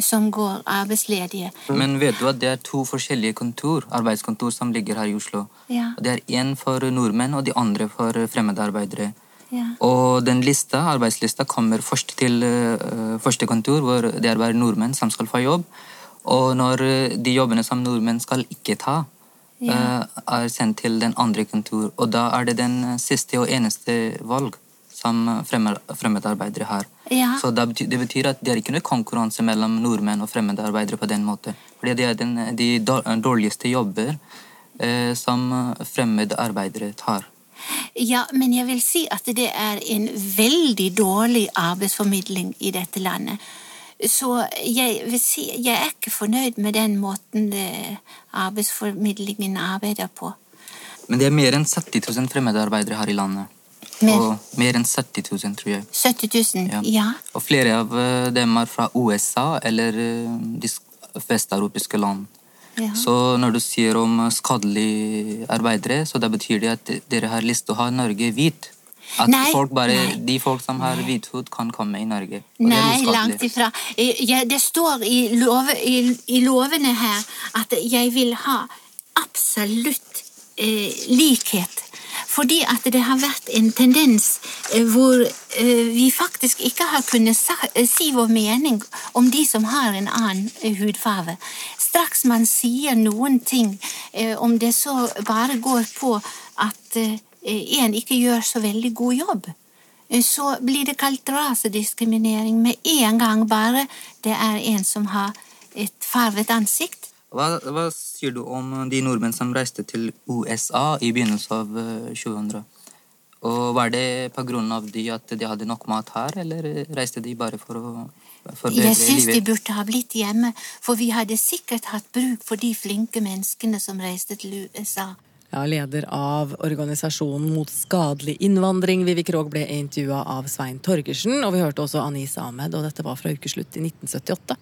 som går arbeidsledige. Men vet du at det er to forskjellige kontor, arbeidskontor som ligger her i Oslo? Ja, Det er én for nordmenn og de andre for fremmedarbeidere. ja. Og den lista, arbeidslista kommer først til uh, første kontor, hvor det er bare nordmenn som skal få jobb. Og når eh, de jobbene som nordmenn skal ikke ta, Ja. eh, er sendt til den andre kontor. Og da er det den siste og eneste valg som fremmedarbeidere har. Ja. Så det betyr, at det er ikke noe konkurranse mellom nordmenn og fremmedarbeidere på den måten. Fordi det er den, de dårligste jobber eh, som fremmedarbeidere tar. Ja, men jeg vil si at det er en veldig dårlig arbeidsformidling i dette landet. Så jeg si jeg er ikke fornøyd med den måten det, arbeidsformidlingen arbeider på. Men det er mer enn 70 000 fremmedarbeidere her i landet. Mer? Og mer enn 70 000, tror jeg. 70 000? Ja. Ja. Og flere av eh, dem er fra USA eller eh, de sk- vesteuropeiske land. Ja. Så når du sier om skadelige arbeidere, så da betyr det at dere har lyst til å ha Norge hvit. At Nei, folk bare, nei. de folk som har hvit hud, kan komme i Norge. Nei, langt ifra. Jeg, det står i, love, i, i lovene her at jeg vil ha absolutt eh, likhet. Fordi at det har vært en tendens eh, hvor eh, vi faktisk ikke har kunnet sa, eh, si vår mening om de som har en annen hudfarge. Straks man sier noen ting, om det så bare går på at en ikke gjør så veldig god jobb, eh, så blir det kalt rasediskriminering med en gang bare det er en som har et farvet ansikt. Hva, hva sier du om de nordmenn som reiste til USA i begynnelsen av eh, 2000? Og Var det av de at de hadde nok mat her, eller reiste de bare for å forbedre Jeg syns de burde ha blitt hjemme, for vi hadde sikkert hatt bruk for de flinke menneskene som reiste til USA. Ja, Leder av organisasjonen mot skadelig innvandring, Vivi Krog, ble intervjua av Svein Torgersen. Og vi hørte også Anis Ahmed, og dette var fra ukeslutt i 1978.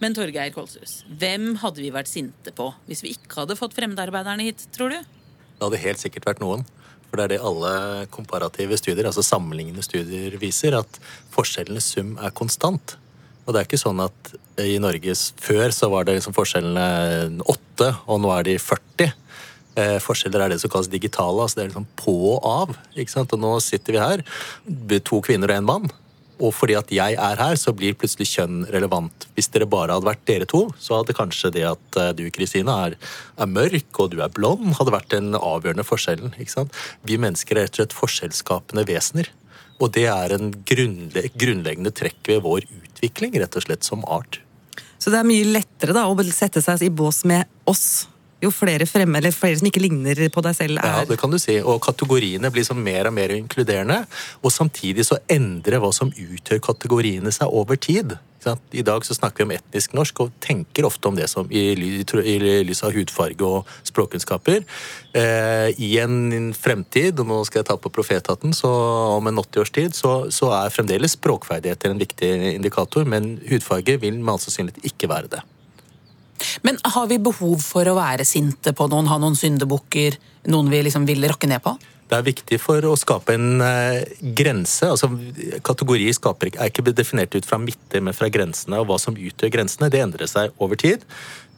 Men Torgeir Kolshus, hvem hadde vi vært sinte på hvis vi ikke hadde fått fremmedarbeiderne hit, tror du? Det hadde helt sikkert vært noen. For det er det alle komparative studier, altså sammenlignende studier, viser, at forskjellenes sum er konstant. Og det er ikke sånn at i Norges før så var det liksom forskjellene åtte, og nå er de 40. Eh, forskjeller er det som kalles digitale, altså det er liksom på og av. ikke sant? Og nå sitter vi her, to kvinner og en mann. Og fordi at jeg er her, så blir plutselig kjønn relevant. Hvis dere bare hadde vært dere to, så hadde kanskje det at eh, du, Kristine, er, er mørk og du er blond, hadde vært den avgjørende forskjellen. ikke sant? Vi mennesker er rett og slett forskjellsskapende vesener. Og det er en grunnle grunnleggende trekk ved vår utvikling, rett og slett, som art. Så det er mye lettere da, å sette seg i bås med oss. Jo flere fremme, eller flere som ikke ligner på deg selv, er Ja, det kan du si. Og kategoriene blir sånn mer og mer inkluderende. Og samtidig så endrer hva som utgjør kategoriene seg over tid. I dag så snakker vi om etnisk norsk og tenker ofte om det som i, ly- lys av hudfarge og språkkunnskaper. Eh, I en fremtid, og nå skal jeg ta på profethatten, så om en 80 års tid, så, så er fremdeles språkferdigheter en viktig indikator, men hudfarge vil med all sannsynlighet ikke være det. Men har vi behov for å være sinte på noen, ha noen syndebukker, noen vi liksom vil rakke ned på? Det er viktig for å skape en eh, grense. altså Kategori skaper, er ikke definert ut fra midter, men fra grensene. Og hva som utgjør grensene, det endrer seg over tid.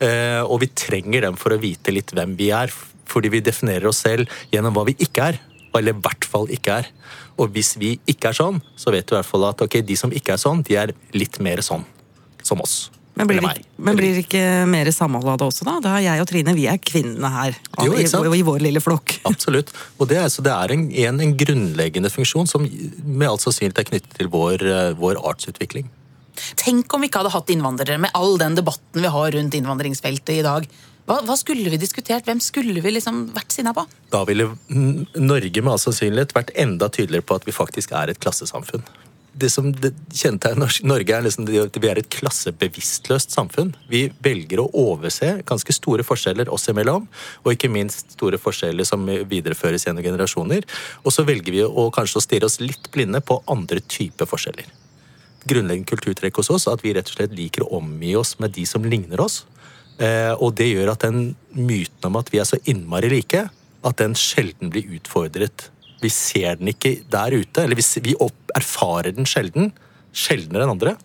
Eh, og vi trenger dem for å vite litt hvem vi er. Fordi vi definerer oss selv gjennom hva vi ikke er. Eller i hvert fall ikke er. Og hvis vi ikke er sånn, så vet du i hvert fall at okay, de som ikke er sånn, de er litt mer sånn som oss. Men blir, det, ikke- men blir det ikke mer samhold av det også, da? Da er jeg og Trine vi er kvinnene her. Jo, ikke sant? i, I vår lille flokk. <laughs> Absolutt. Og det er, så det er en, en, en grunnleggende funksjon som med all sannsynlighet er knyttet til vår, eh, vår artsutvikling. Tenk om vi ikke hadde hatt innvandrere, med all den debatten vi har rundt innvandringsfeltet i dag. Hva, hva skulle vi diskutert? Hvem skulle vi liksom vært sinna på? Da ville Norge med all sannsynlighet vært enda tydeligere på at vi faktisk er et klassesamfunn. Det som kjennetegner Norge, er liksom at vi er et klassebevisstløst samfunn. Vi velger å overse ganske store forskjeller oss imellom, og ikke minst store forskjeller som videreføres gjennom generasjoner. Og så velger vi å kanskje å stirre oss litt blinde på andre typer forskjeller. Grunnleggende kulturtrekk hos oss er at vi rett og slett liker å omgi oss med de som ligner oss. Eh, og det gjør at den myten om at vi er så innmari like, at den sjelden blir utfordret. Vi ser den ikke der ute, eller vi, vi opp, erfarer den sjelden. Sjeldnere enn andre.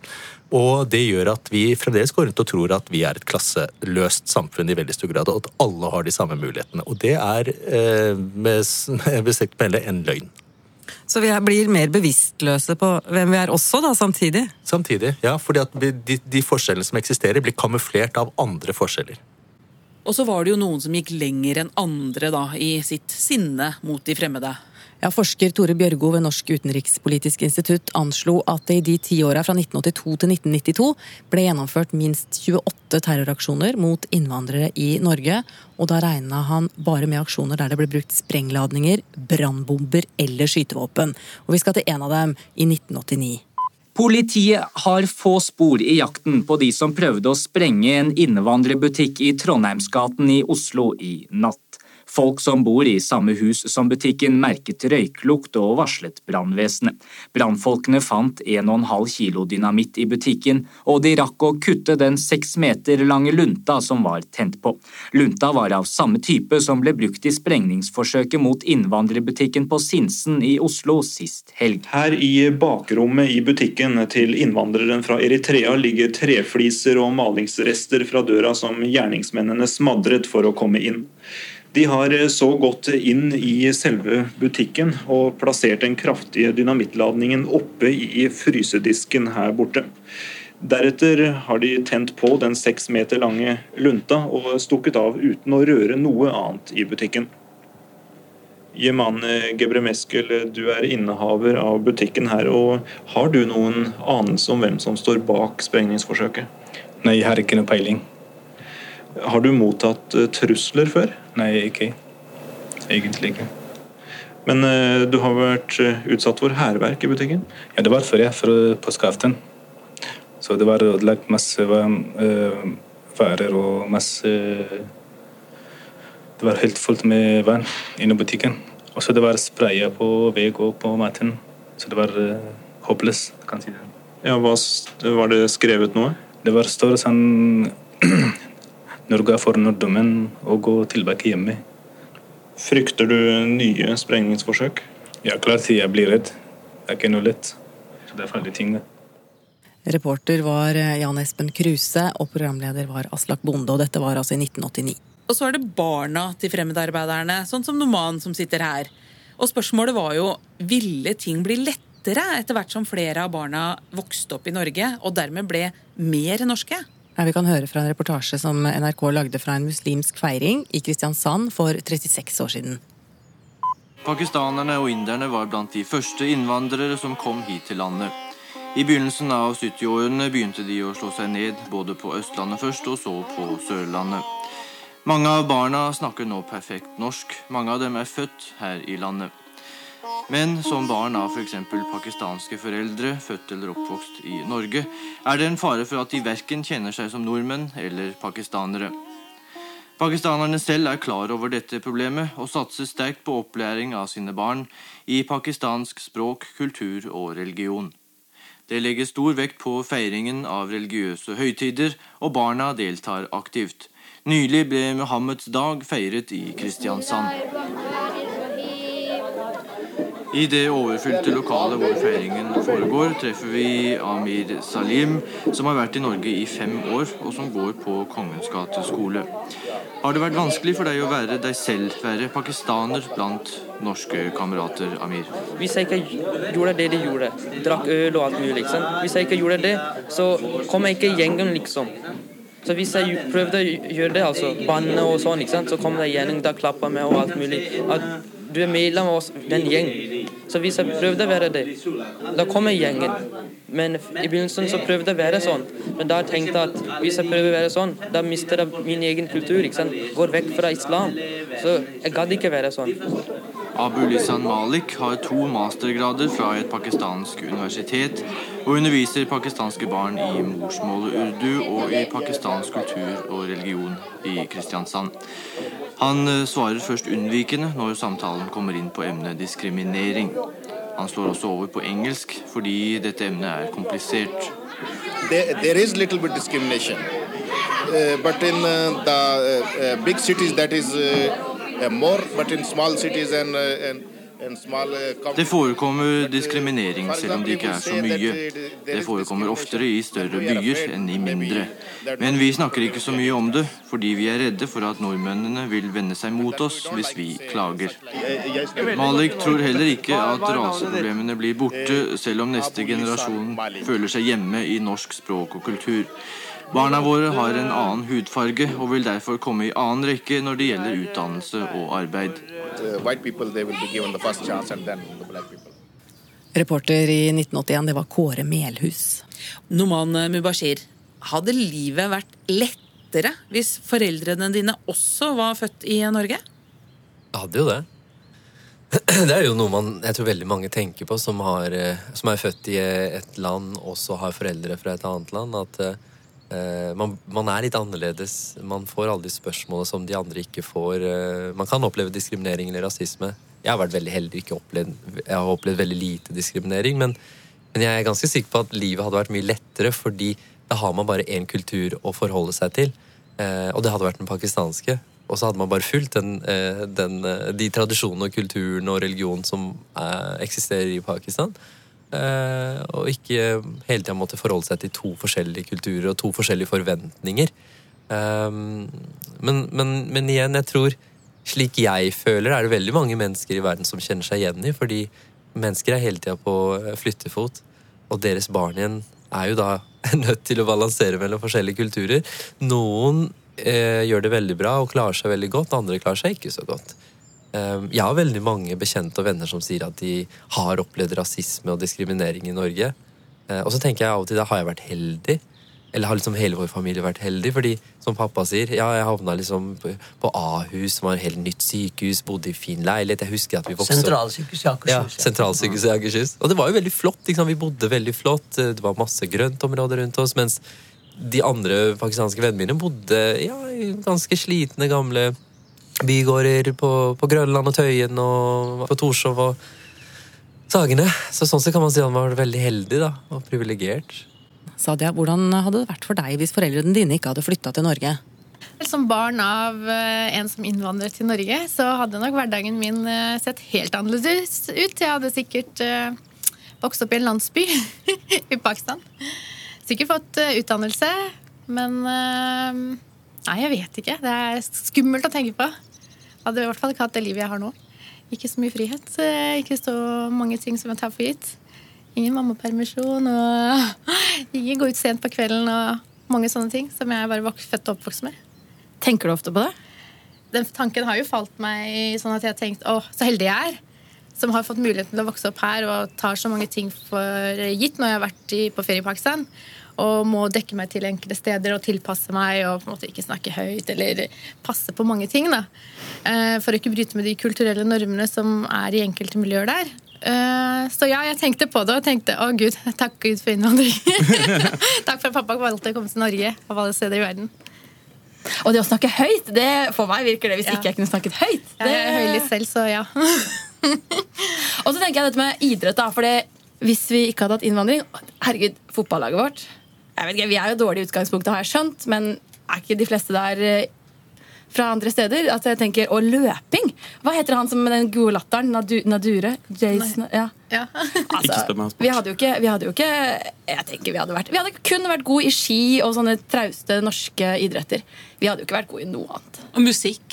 Og det gjør at vi fremdeles går rundt og tror at vi er et klasseløst samfunn i veldig stor grad, og at alle har de samme mulighetene. Og det er eh, med, med respekt å melde en løgn. Så vi blir mer bevisstløse på hvem vi er også, da, samtidig. Samtidig, ja, fordi at de, de forskjellene som eksisterer, blir kamuflert av andre forskjeller. Og så var det jo noen som gikk lenger enn andre da, i sitt sinne mot de fremmede. Ja, Forsker Tore Bjørgo ved Norsk utenrikspolitisk institutt anslo at det i de ti åra fra 1982 til 1992 ble gjennomført minst 28 terroraksjoner mot innvandrere i Norge. Og da regna han bare med aksjoner der det ble brukt sprengladninger, brannbomber eller skytevåpen. Og vi skal til en av dem i 1989. Politiet har få spor i jakten på de som prøvde å sprenge en innvandrerbutikk i Trondheimsgaten i Oslo i natt. Folk som bor i samme hus som butikken merket røyklukt og varslet brannvesenet. Brannfolkene fant 1,5 kilo dynamitt i butikken, og de rakk å kutte den seks meter lange lunta som var tent på. Lunta var av samme type som ble brukt i sprengningsforsøket mot innvandrerbutikken på Sinsen i Oslo sist helg. Her i bakrommet i butikken til innvandreren fra Eritrea ligger trefliser og malingsrester fra døra som gjerningsmennene smadret for å komme inn. De har så gått inn i selve butikken og plassert den kraftige dynamittladningen oppe i frysedisken her borte. Deretter har de tent på den seks meter lange lunta og stukket av uten å røre noe annet i butikken. Jeman Gebremeskel, du er innehaver av butikken her. og Har du noen anelse om hvem som står bak sprengningsforsøket? Nei, jeg har ikke noe peiling. Har du mottatt eh, trusler før? Nei, ikke. Egentlig ikke. Men eh, du har vært eh, utsatt for hærverk i butikken? Ja, det var før jeg, for påskeaften. Så det var ødelagt masse varer og masse Det var helt fullt med vann inne i butikken. Og så det var spraya på vegg og på maten. Så det var håpløst, kan si det. Ja, hva, Var det skrevet noe? Det var står sånn <clears throat> Norge er for nordmenn å gå tilbake hjemme. Frykter du nye sprengningsforsøk? Ja, klart jeg blir redd. Det er ikke noe lett. Så det er farlige ting. Reporter var Jan Espen Kruse, og programleder var Aslak Bonde. Og dette var altså i 1989. Og så er det barna til fremmedarbeiderne, sånn som Noman som sitter her. Og spørsmålet var jo ville ting bli lettere etter hvert som flere av barna vokste opp i Norge og dermed ble mer norske? Vi kan høre fra en reportasje som NRK lagde fra en muslimsk feiring i Kristiansand for 36 år siden. Pakistanerne og inderne var blant de første innvandrere som kom hit til landet. I begynnelsen av 70-årene begynte de å slå seg ned, både på Østlandet først og så på Sørlandet. Mange av barna snakker nå perfekt norsk. Mange av dem er født her i landet. Men som barn av f.eks. pakistanske foreldre, født eller oppvokst i Norge, er det en fare for at de verken kjenner seg som nordmenn eller pakistanere. Pakistanerne selv er klar over dette problemet og satser sterkt på opplæring av sine barn i pakistansk språk, kultur og religion. Det legges stor vekt på feiringen av religiøse høytider, og barna deltar aktivt. Nylig ble Muhammeds dag feiret i Kristiansand. I det overfylte lokalet hvor feiringen foregår, treffer vi Amir Salim, som har vært i Norge i fem år, og som går på Kongens gate skole. Har det vært vanskelig for deg å være deg selv, være pakistaner blant norske kamerater, Amir? Hvis jeg ikke gjorde det de gjorde, drakk øl og alt mulig, liksom. hvis jeg ikke gjorde det, så kom jeg ikke i gjengen, liksom. Så hvis jeg prøvde å gjøre det, altså banne og sånn, så kom det gjengen, da klappa meg og alt mulig. At du er medlem av oss, den gjengen. Så jeg prøvde å være det, da kommer gjengen. Men i begynnelsen så prøvde jeg å være sånn. Men da tenkte jeg at hvis jeg prøver å være sånn, da mister jeg min egen kultur. ikke sant? Går vekk fra islam. Så jeg gadd ikke være sånn. Abu Lisan Malik har to mastergrader fra et pakistansk universitet og underviser pakistanske barn i morsmålet urdu og i pakistansk kultur og religion i Kristiansand. Han eh, svarer først unnvikende når samtalen kommer inn på emnet diskriminering. Han slår også over på engelsk fordi dette emnet er komplisert. There, there is little bit discrimination, uh, but in uh, the uh, big cities that is more, but in small cities and, and det forekommer diskriminering, selv om det ikke er så mye. Det forekommer oftere i større byer enn i mindre. Men vi snakker ikke så mye om det, fordi vi er redde for at nordmennene vil vende seg mot oss hvis vi klager. Malik tror heller ikke at raseproblemene blir borte, selv om neste generasjon føler seg hjemme i norsk språk og kultur. Barna våre har en annen hudfarge og vil derfor komme i annen rekke når det gjelder utdannelse og arbeid. Reporter i 1981, det var Kåre Melhus. Noman Mubashir, hadde livet vært lettere hvis foreldrene dine også var født i Norge? Jeg hadde jo det. <clears throat> Det er jo noe man, jeg tror veldig mange tenker på, som, har, som er født i et land og så har foreldre fra et annet land. At eh, man, man er litt annerledes. Man får alle de spørsmålene som de andre ikke får. Eh, man kan oppleve diskriminering eller rasisme. Jeg har vært veldig heldig, ikke opplevd, jeg har opplevd veldig lite diskriminering. Men, men jeg er ganske sikker på at livet hadde vært mye lettere, fordi da har man bare én kultur å forholde seg til. Eh, og det hadde vært den pakistanske. Og så hadde man bare fulgt den, eh, den, eh, de tradisjonene og kulturen og religionen som eh, eksisterer i Pakistan. Eh, og ikke hele tida måtte forholde seg til to forskjellige kulturer og to forskjellige forventninger. Eh, men, men, men igjen, jeg tror slik jeg føler, er det veldig mange mennesker i verden som kjenner seg igjen i. Fordi mennesker er hele tida på eh, flyttefot, og deres barn igjen er jo da <laughs> nødt til å balansere mellom forskjellige kulturer. Noen eh, gjør det veldig bra og klarer seg veldig godt, andre klarer seg ikke så godt. Eh, jeg har veldig mange bekjente og venner som sier at de har opplevd rasisme og diskriminering i Norge. Eh, og så tenker jeg av og til da har jeg vært heldig. Eller har liksom hele vår familie vært heldig? Fordi som pappa sier, ja, jeg havna liksom på Ahus, som var et helt nytt sykehus, bodde i fin leilighet. Jeg husker at vi vokste Sentralsykehus i Akershus. Ja, sentralsykehuset i Akershus. Og det var jo veldig flott. Liksom. Vi bodde veldig flott. Det var masse grøntområder rundt oss. Mens de andre pakistanske vennene mine bodde ja, i ganske slitne, gamle bygårder på, på Grønland og Tøyen og på Torshov og Sagene. Så sånn sett kan man si han var veldig heldig da, og privilegert. Sadia, hvordan hadde det vært for deg hvis foreldrene dine ikke hadde flytta til Norge? Som barn av eh, en som innvandret til Norge, så hadde nok hverdagen min eh, sett helt annerledes ut. Jeg hadde sikkert eh, vokst opp i en landsby <laughs> i Pakistan. Sikkert fått utdannelse, men Nei, jeg vet ikke. Det er skummelt å tenke på. Hadde i hvert fall ikke hatt det livet jeg har nå. Ikke så mye frihet. Ikke så mange ting som jeg tar for gitt. Ingen mammapermisjon og <laughs> ingen gå ut sent på kvelden og mange sånne ting som jeg bare var født og oppvokst med. Tenker du ofte på det? Den tanken har jo falt meg sånn at jeg har tenkt å, så heldig jeg er. Som har fått muligheten til å vokse opp her og tar så mange ting for gitt når jeg har vært i, på ferie i Pakistan. Og må dekke meg til enkle steder og tilpasse meg og på en måte ikke snakke høyt. Eller passe på mange ting. da. Eh, For å ikke bryte med de kulturelle normene som er i enkelte miljøer der. Eh, Så ja, jeg tenkte på det og tenkte å gud, takk Gud for innvandring. <laughs> takk for at pappa valgte å komme til Norge av alle steder i verden. Og det å snakke høyt, det for meg virker det hvis ikke jeg kunne snakket høyt. Jeg er høylytt selv, så ja. <laughs> Og så tenker jeg dette med idrett. da, For Hvis vi ikke hadde hatt innvandring Herregud, fotballaget vårt jeg vet ikke, Vi er jo dårlige i utgangspunktet, har jeg skjønt, men er ikke de fleste der eh, fra andre steder? Altså jeg tenker, Og løping! Hva heter han som med den gode latteren? Nadu, Nadure? Jason? Ja. <laughs> Altså, om sport. vi hadde jo ikke, vi hadde jo ikke Jeg tenker vi hadde vært Vi hadde kun vært gode i ski og sånne trauste norske idretter. Vi hadde jo ikke vært gode i noe annet. Og musikk.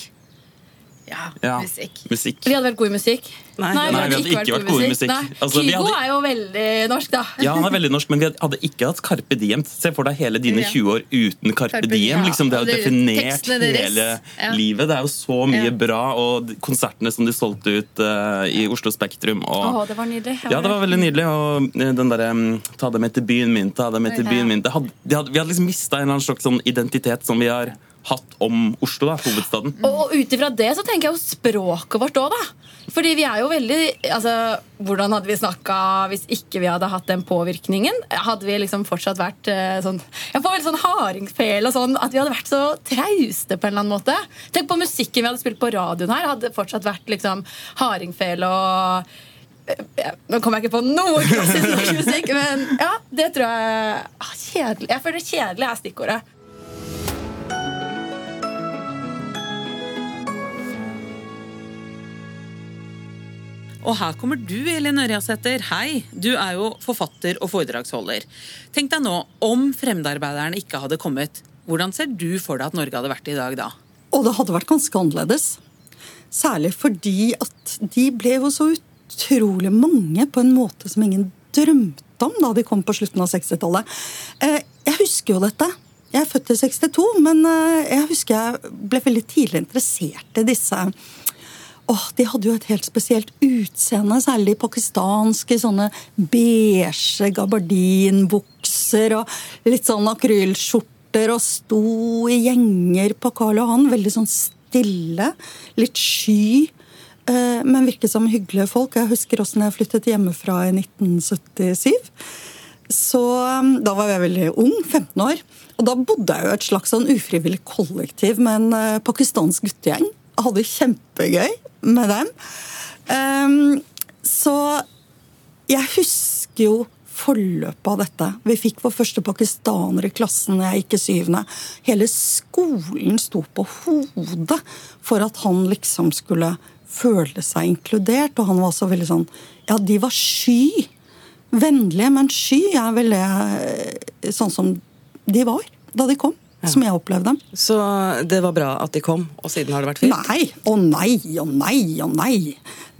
Ja, Ja, musikk. musikk. Vi hadde vært gode i musikk. Nei, Nei, vi hadde ikke vært gode i musikk. musikk. Altså, Kygo hadde- er jo veldig norsk, da. Ja, han er veldig norsk, men vi hadde ikke hatt Carpe Diem. Se for deg hele dine 20 år uten Carpe Carpe Diem. Liksom, det har jo definert hele Ja. livet. Det er jo så mye bra, og konsertene som de solgte ut uh, i Oslo Spektrum. Og, Å, det var nydelig. ja, det var veldig nydelig. Og eh, den derre mm, Ta dem med til byen min, ta dem med til byen min. Det hadde, de hadde, vi hadde liksom mista en eller annen slags sånn identitet som vi har hatt om Oslo, da, hovedstaden. Og ut ifra det så tenker jeg jo språket vårt òg, da. Fordi vi er jo veldig altså, Hvordan hadde vi snakka hvis ikke vi hadde hatt den påvirkningen? Hadde vi liksom fortsatt vært eh, sånn Jeg får veldig sånn hardingfele og sånn. At vi hadde vært så trauste på en eller annen måte. Tenk på musikken vi hadde spilt på radioen her. Hadde fortsatt vært liksom hardingfele og eh, Nå kommer jeg ikke på noe klassisk norsk musikk, men ja, det tror jeg ah, Kjedelig. Jeg føler kjedelig er stikkordet. Og her kommer du, Elin Ørjasæter. Hei, du er jo forfatter og foredragsholder. Tenk deg nå, om fremmedarbeiderne ikke hadde kommet, hvordan ser du for deg at Norge hadde vært i dag da? Og det hadde vært ganske annerledes. Særlig fordi at de ble jo så utrolig mange på en måte som ingen drømte om da de kom på slutten av 60-tallet. Eh, Jeg husker jo dette. Jeg er født i 62, men eh, jeg husker jeg ble veldig tidlig interessert i disse Åh, De hadde jo et helt spesielt utseende, særlig pakistanske sånne beige gabardinbukser og litt sånn akrylskjorter og sto i gjenger på Karl Johan. Veldig sånn stille, litt sky, eh, men virket som hyggelige folk. Jeg husker også når jeg flyttet hjemmefra i 1977. Så um, da var jeg veldig ung, 15 år. Og da bodde jeg jo et slags sånn ufrivillig kollektiv med en eh, pakistansk guttegjeng. Jeg hadde kjempegøy med dem. Um, så jeg husker jo forløpet av dette. Vi fikk vår første pakistaner i klassen, jeg gikk i syvende. Hele skolen sto på hodet for at han liksom skulle føle seg inkludert. Og han var så veldig sånn Ja, de var sky. Vennlige, men sky er vel det eh, sånn som de var da de kom. Som jeg opplevde dem. Så det var bra at de kom, og siden har det vært fint? Nei, å nei, å nei, å nei.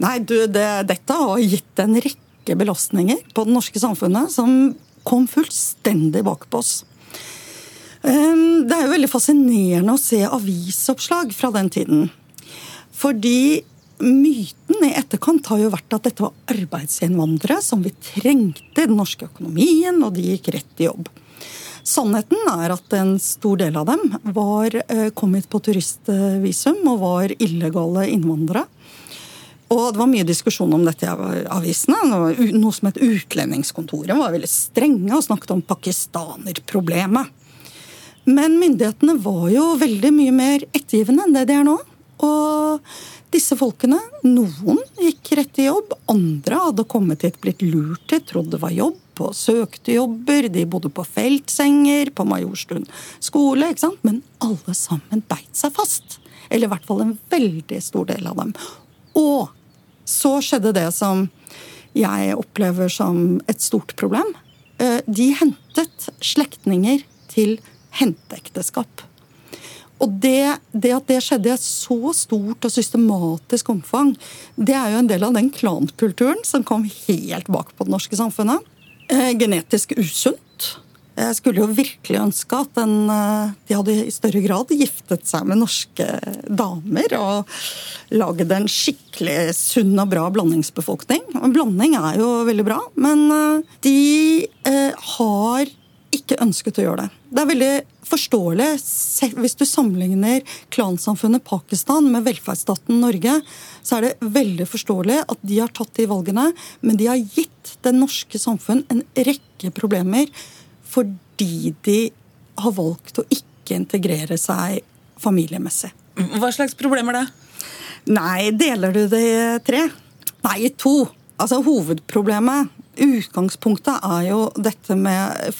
Nei, du, det, dette har gitt en rekke belastninger på det norske samfunnet som kom fullstendig bak på oss. Ehm, Det er jo veldig fascinerende å se avisoppslag fra den tiden. Fordi myten i etterkant har jo vært at dette var arbeidsinnvandrere som vi trengte i den norske økonomien, og de gikk rett i jobb. Sannheten er at en stor del av dem var, kommet kom hit på turistvisum og var illegale innvandrere. Og det var mye diskusjon om dette i avisene. Noe som het Utlendingskontoret var veldig strenge og snakket om pakistanerproblemet. Men myndighetene var jo veldig mye mer ettergivende enn det de er nå. Og disse folkene, noen gikk rett i jobb, andre hadde kommet hit, blitt lurt hit, trodde det var jobb, og søkte jobber, de bodde på feltsenger, på Majorstuen skole, ikke sant? Men alle sammen beit seg fast. Eller i hvert fall en veldig stor del av dem. Og så skjedde det som jeg opplever som et stort problem. Eh, De hentet slektninger til henteekteskap. Og det, det at det skjedde i så stort og systematisk omfang, det er jo en del av den klankulturen som kom helt bak på det norske samfunnet. Eh, genetisk usunt. Jeg skulle jo virkelig ønske at den, eh, de hadde i større grad giftet seg med norske damer og laget en skikkelig sunn og bra blandingsbefolkning. Blanding er jo veldig bra, men eh, de har ikke ønsket å gjøre det. Det er veldig forståelig hvis du sammenligner klansamfunnet Pakistan med velferdsstaten Norge, så er det veldig forståelig at de har tatt de valgene, men de har gitt det norske samfunn en rekke problemer fordi de har valgt å ikke integrere seg familiemessig. Hva slags problemer da? Nei, deler du det i tre? Nei, i to. Altså Hovedproblemet, utgangspunktet, er jo dette med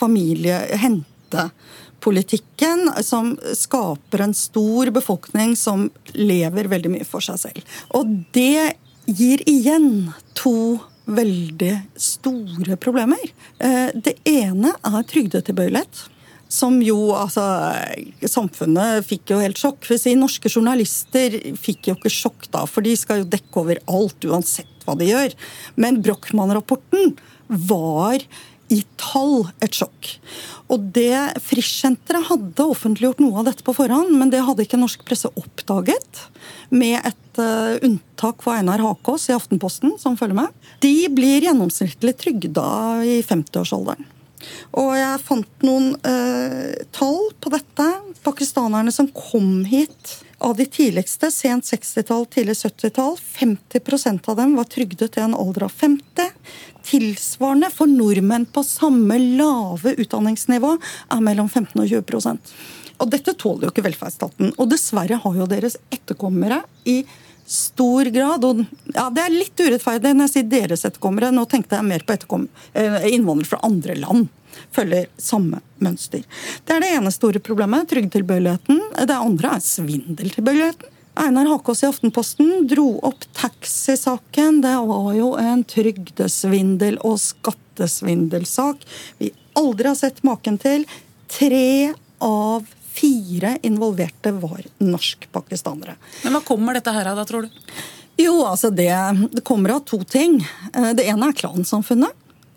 familiehentepolitikken, som skaper en stor befolkning som lever veldig mye for seg selv. Og det gir igjen to veldig store problemer. Eh, Det ene er trygdetilbøyelighet. Som jo, altså Samfunnet fikk jo helt sjokk. Si, norske journalister fikk jo ikke sjokk da, for de skal jo dekke over alt uansett hva de gjør. Men Brochmann-rapporten var i tall et sjokk. Og det Frischsenteret hadde offentliggjort noe av dette på forhånd, men det hadde ikke norsk presse oppdaget. Med et uh, unntak for Einar Hakås i Aftenposten, som følger med. De blir gjennomsnittlig trygda i 50-årsalderen. Og jeg fant noen uh, tall på dette. Pakistanerne som kom hit av de tidligste, sent 60-tall, tidlig 70-tall, 50% av dem var trygdet i en alder av 50. Tilsvarende for nordmenn på samme lave utdanningsnivå er mellom 15 og 20 Og dette tåler jo ikke velferdsstaten. Og dessverre har jo deres etterkommere i stor grad og ja, Det er litt urettferdig når jeg sier deres etterkommere. Nå tenkte jeg mer på eh, innvandrere fra andre land. Følger samme mønster. Det er det ene store problemet. Trygdetilbøyeligheten. Det andre er svindeltilbøyeligheten. Einar Hakås i Aftenposten dro opp taxisaken. Det var jo en trygdesvindel- og skattesvindelsak vi aldri har sett maken til. Tre av fire involverte var norsk-pakistanere. Men Hva kommer dette her av, da, tror du? Jo, altså det, det kommer av to ting. Eh, Det ene er klansamfunnet.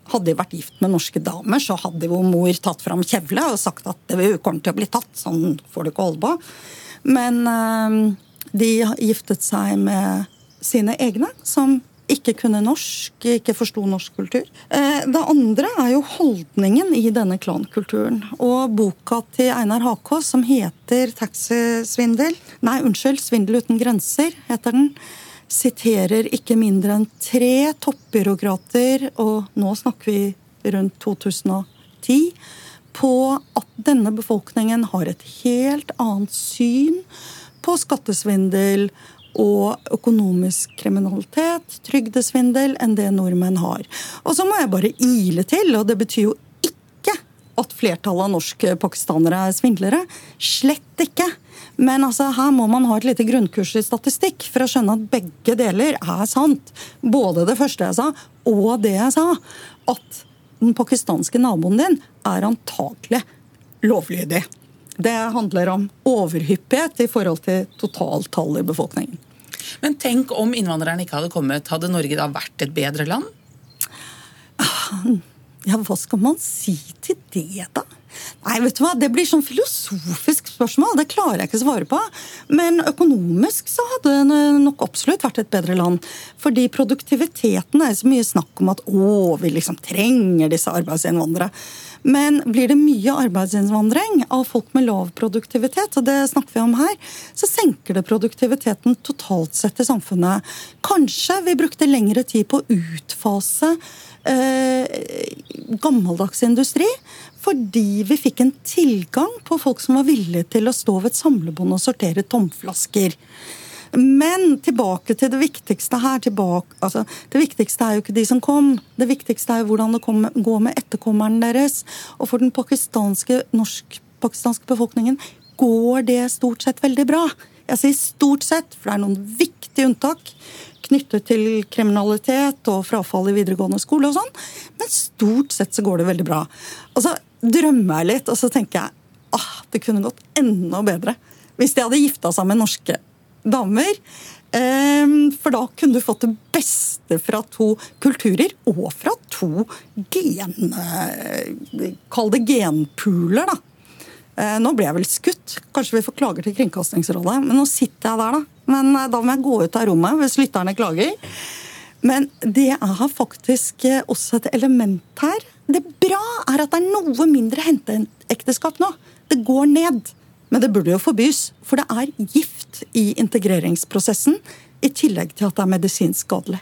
Hadde de vært gift med norske damer, så hadde jo mor tatt fram kjevle og sagt at det kommer til å bli tatt. Sånn får du ikke holde på. Men eh, de giftet seg med sine egne, som ikke kunne norsk, ikke forsto norsk kultur. Eh, Det andre er jo holdningen i denne klankulturen. Og boka til Einar Hakås som heter 'Taxisvindel', nei, unnskyld, 'Svindel uten grenser', heter den siterer ikke mindre enn tre toppbyråkrater, og nå snakker vi rundt 2010, på at denne befolkningen har et helt annet syn på skattesvindel og økonomisk kriminalitet, trygdesvindel, enn det nordmenn har. Og så må jeg bare ile til, og det betyr jo ikke at flertallet av norske pakistanere er svindlere. Slett ikke. Men altså, her må man ha et lite grunnkurs i statistikk for å skjønne at begge deler er sant. Både det første jeg sa, og det jeg sa. At den pakistanske naboen din er antakelig lovlydig. Det handler om overhyppighet i forhold til totaltallet i befolkningen. Men tenk om innvandrerne ikke hadde kommet. Hadde Norge da vært et bedre land? Ja, hva skal man si til det, da? Nei, vet du hva, Det blir sånn filosofisk spørsmål. Det klarer jeg ikke å svare på. Men økonomisk så hadde det nok absolutt vært et bedre land. Fordi produktiviteten er så mye snakk om at å, vi liksom trenger disse arbeidsinnvandrere. Men blir det mye arbeidsinnvandring av folk med lav produktivitet, og det snakker vi om her, så senker det produktiviteten totalt sett i samfunnet. Kanskje vi brukte lengre tid på å utfase eh, gammeldags industri. Fordi vi fikk en tilgang på folk som var villige til å stå ved et samlebånd og sortere tomflasker. Men tilbake til det viktigste her. Tilbake, altså, det viktigste er jo ikke de som kom. Det viktigste er jo hvordan det kom, går med etterkommeren deres. Og for den pakistanske, norsk-pakistanske befolkningen går det stort sett veldig bra. Jeg sier stort sett, for det er noen viktige unntak knyttet til kriminalitet og frafall i videregående skole og sånn. Men stort sett så går det veldig bra. Og så drømmer jeg litt, og så tenker jeg ah, det kunne gått enda bedre hvis de hadde gifta seg med norske damer. Ehm, for da kunne du fått det beste fra to kulturer, og fra to gen... Kall det genpooler, da. Eh, nå ble jeg vel skutt. Kanskje vi får klager til Kringkastingsrådet. Men nå sitter jeg der, da. Men eh, da må jeg gå ut av rommet hvis lytterne klager. Men det er faktisk eh, også et element her. Det bra er at det er noe mindre henteekteskap nå. Det går ned. Men det burde jo forbys, for det er gift i integreringsprosessen. I tillegg til at det er medisinsk skadelig.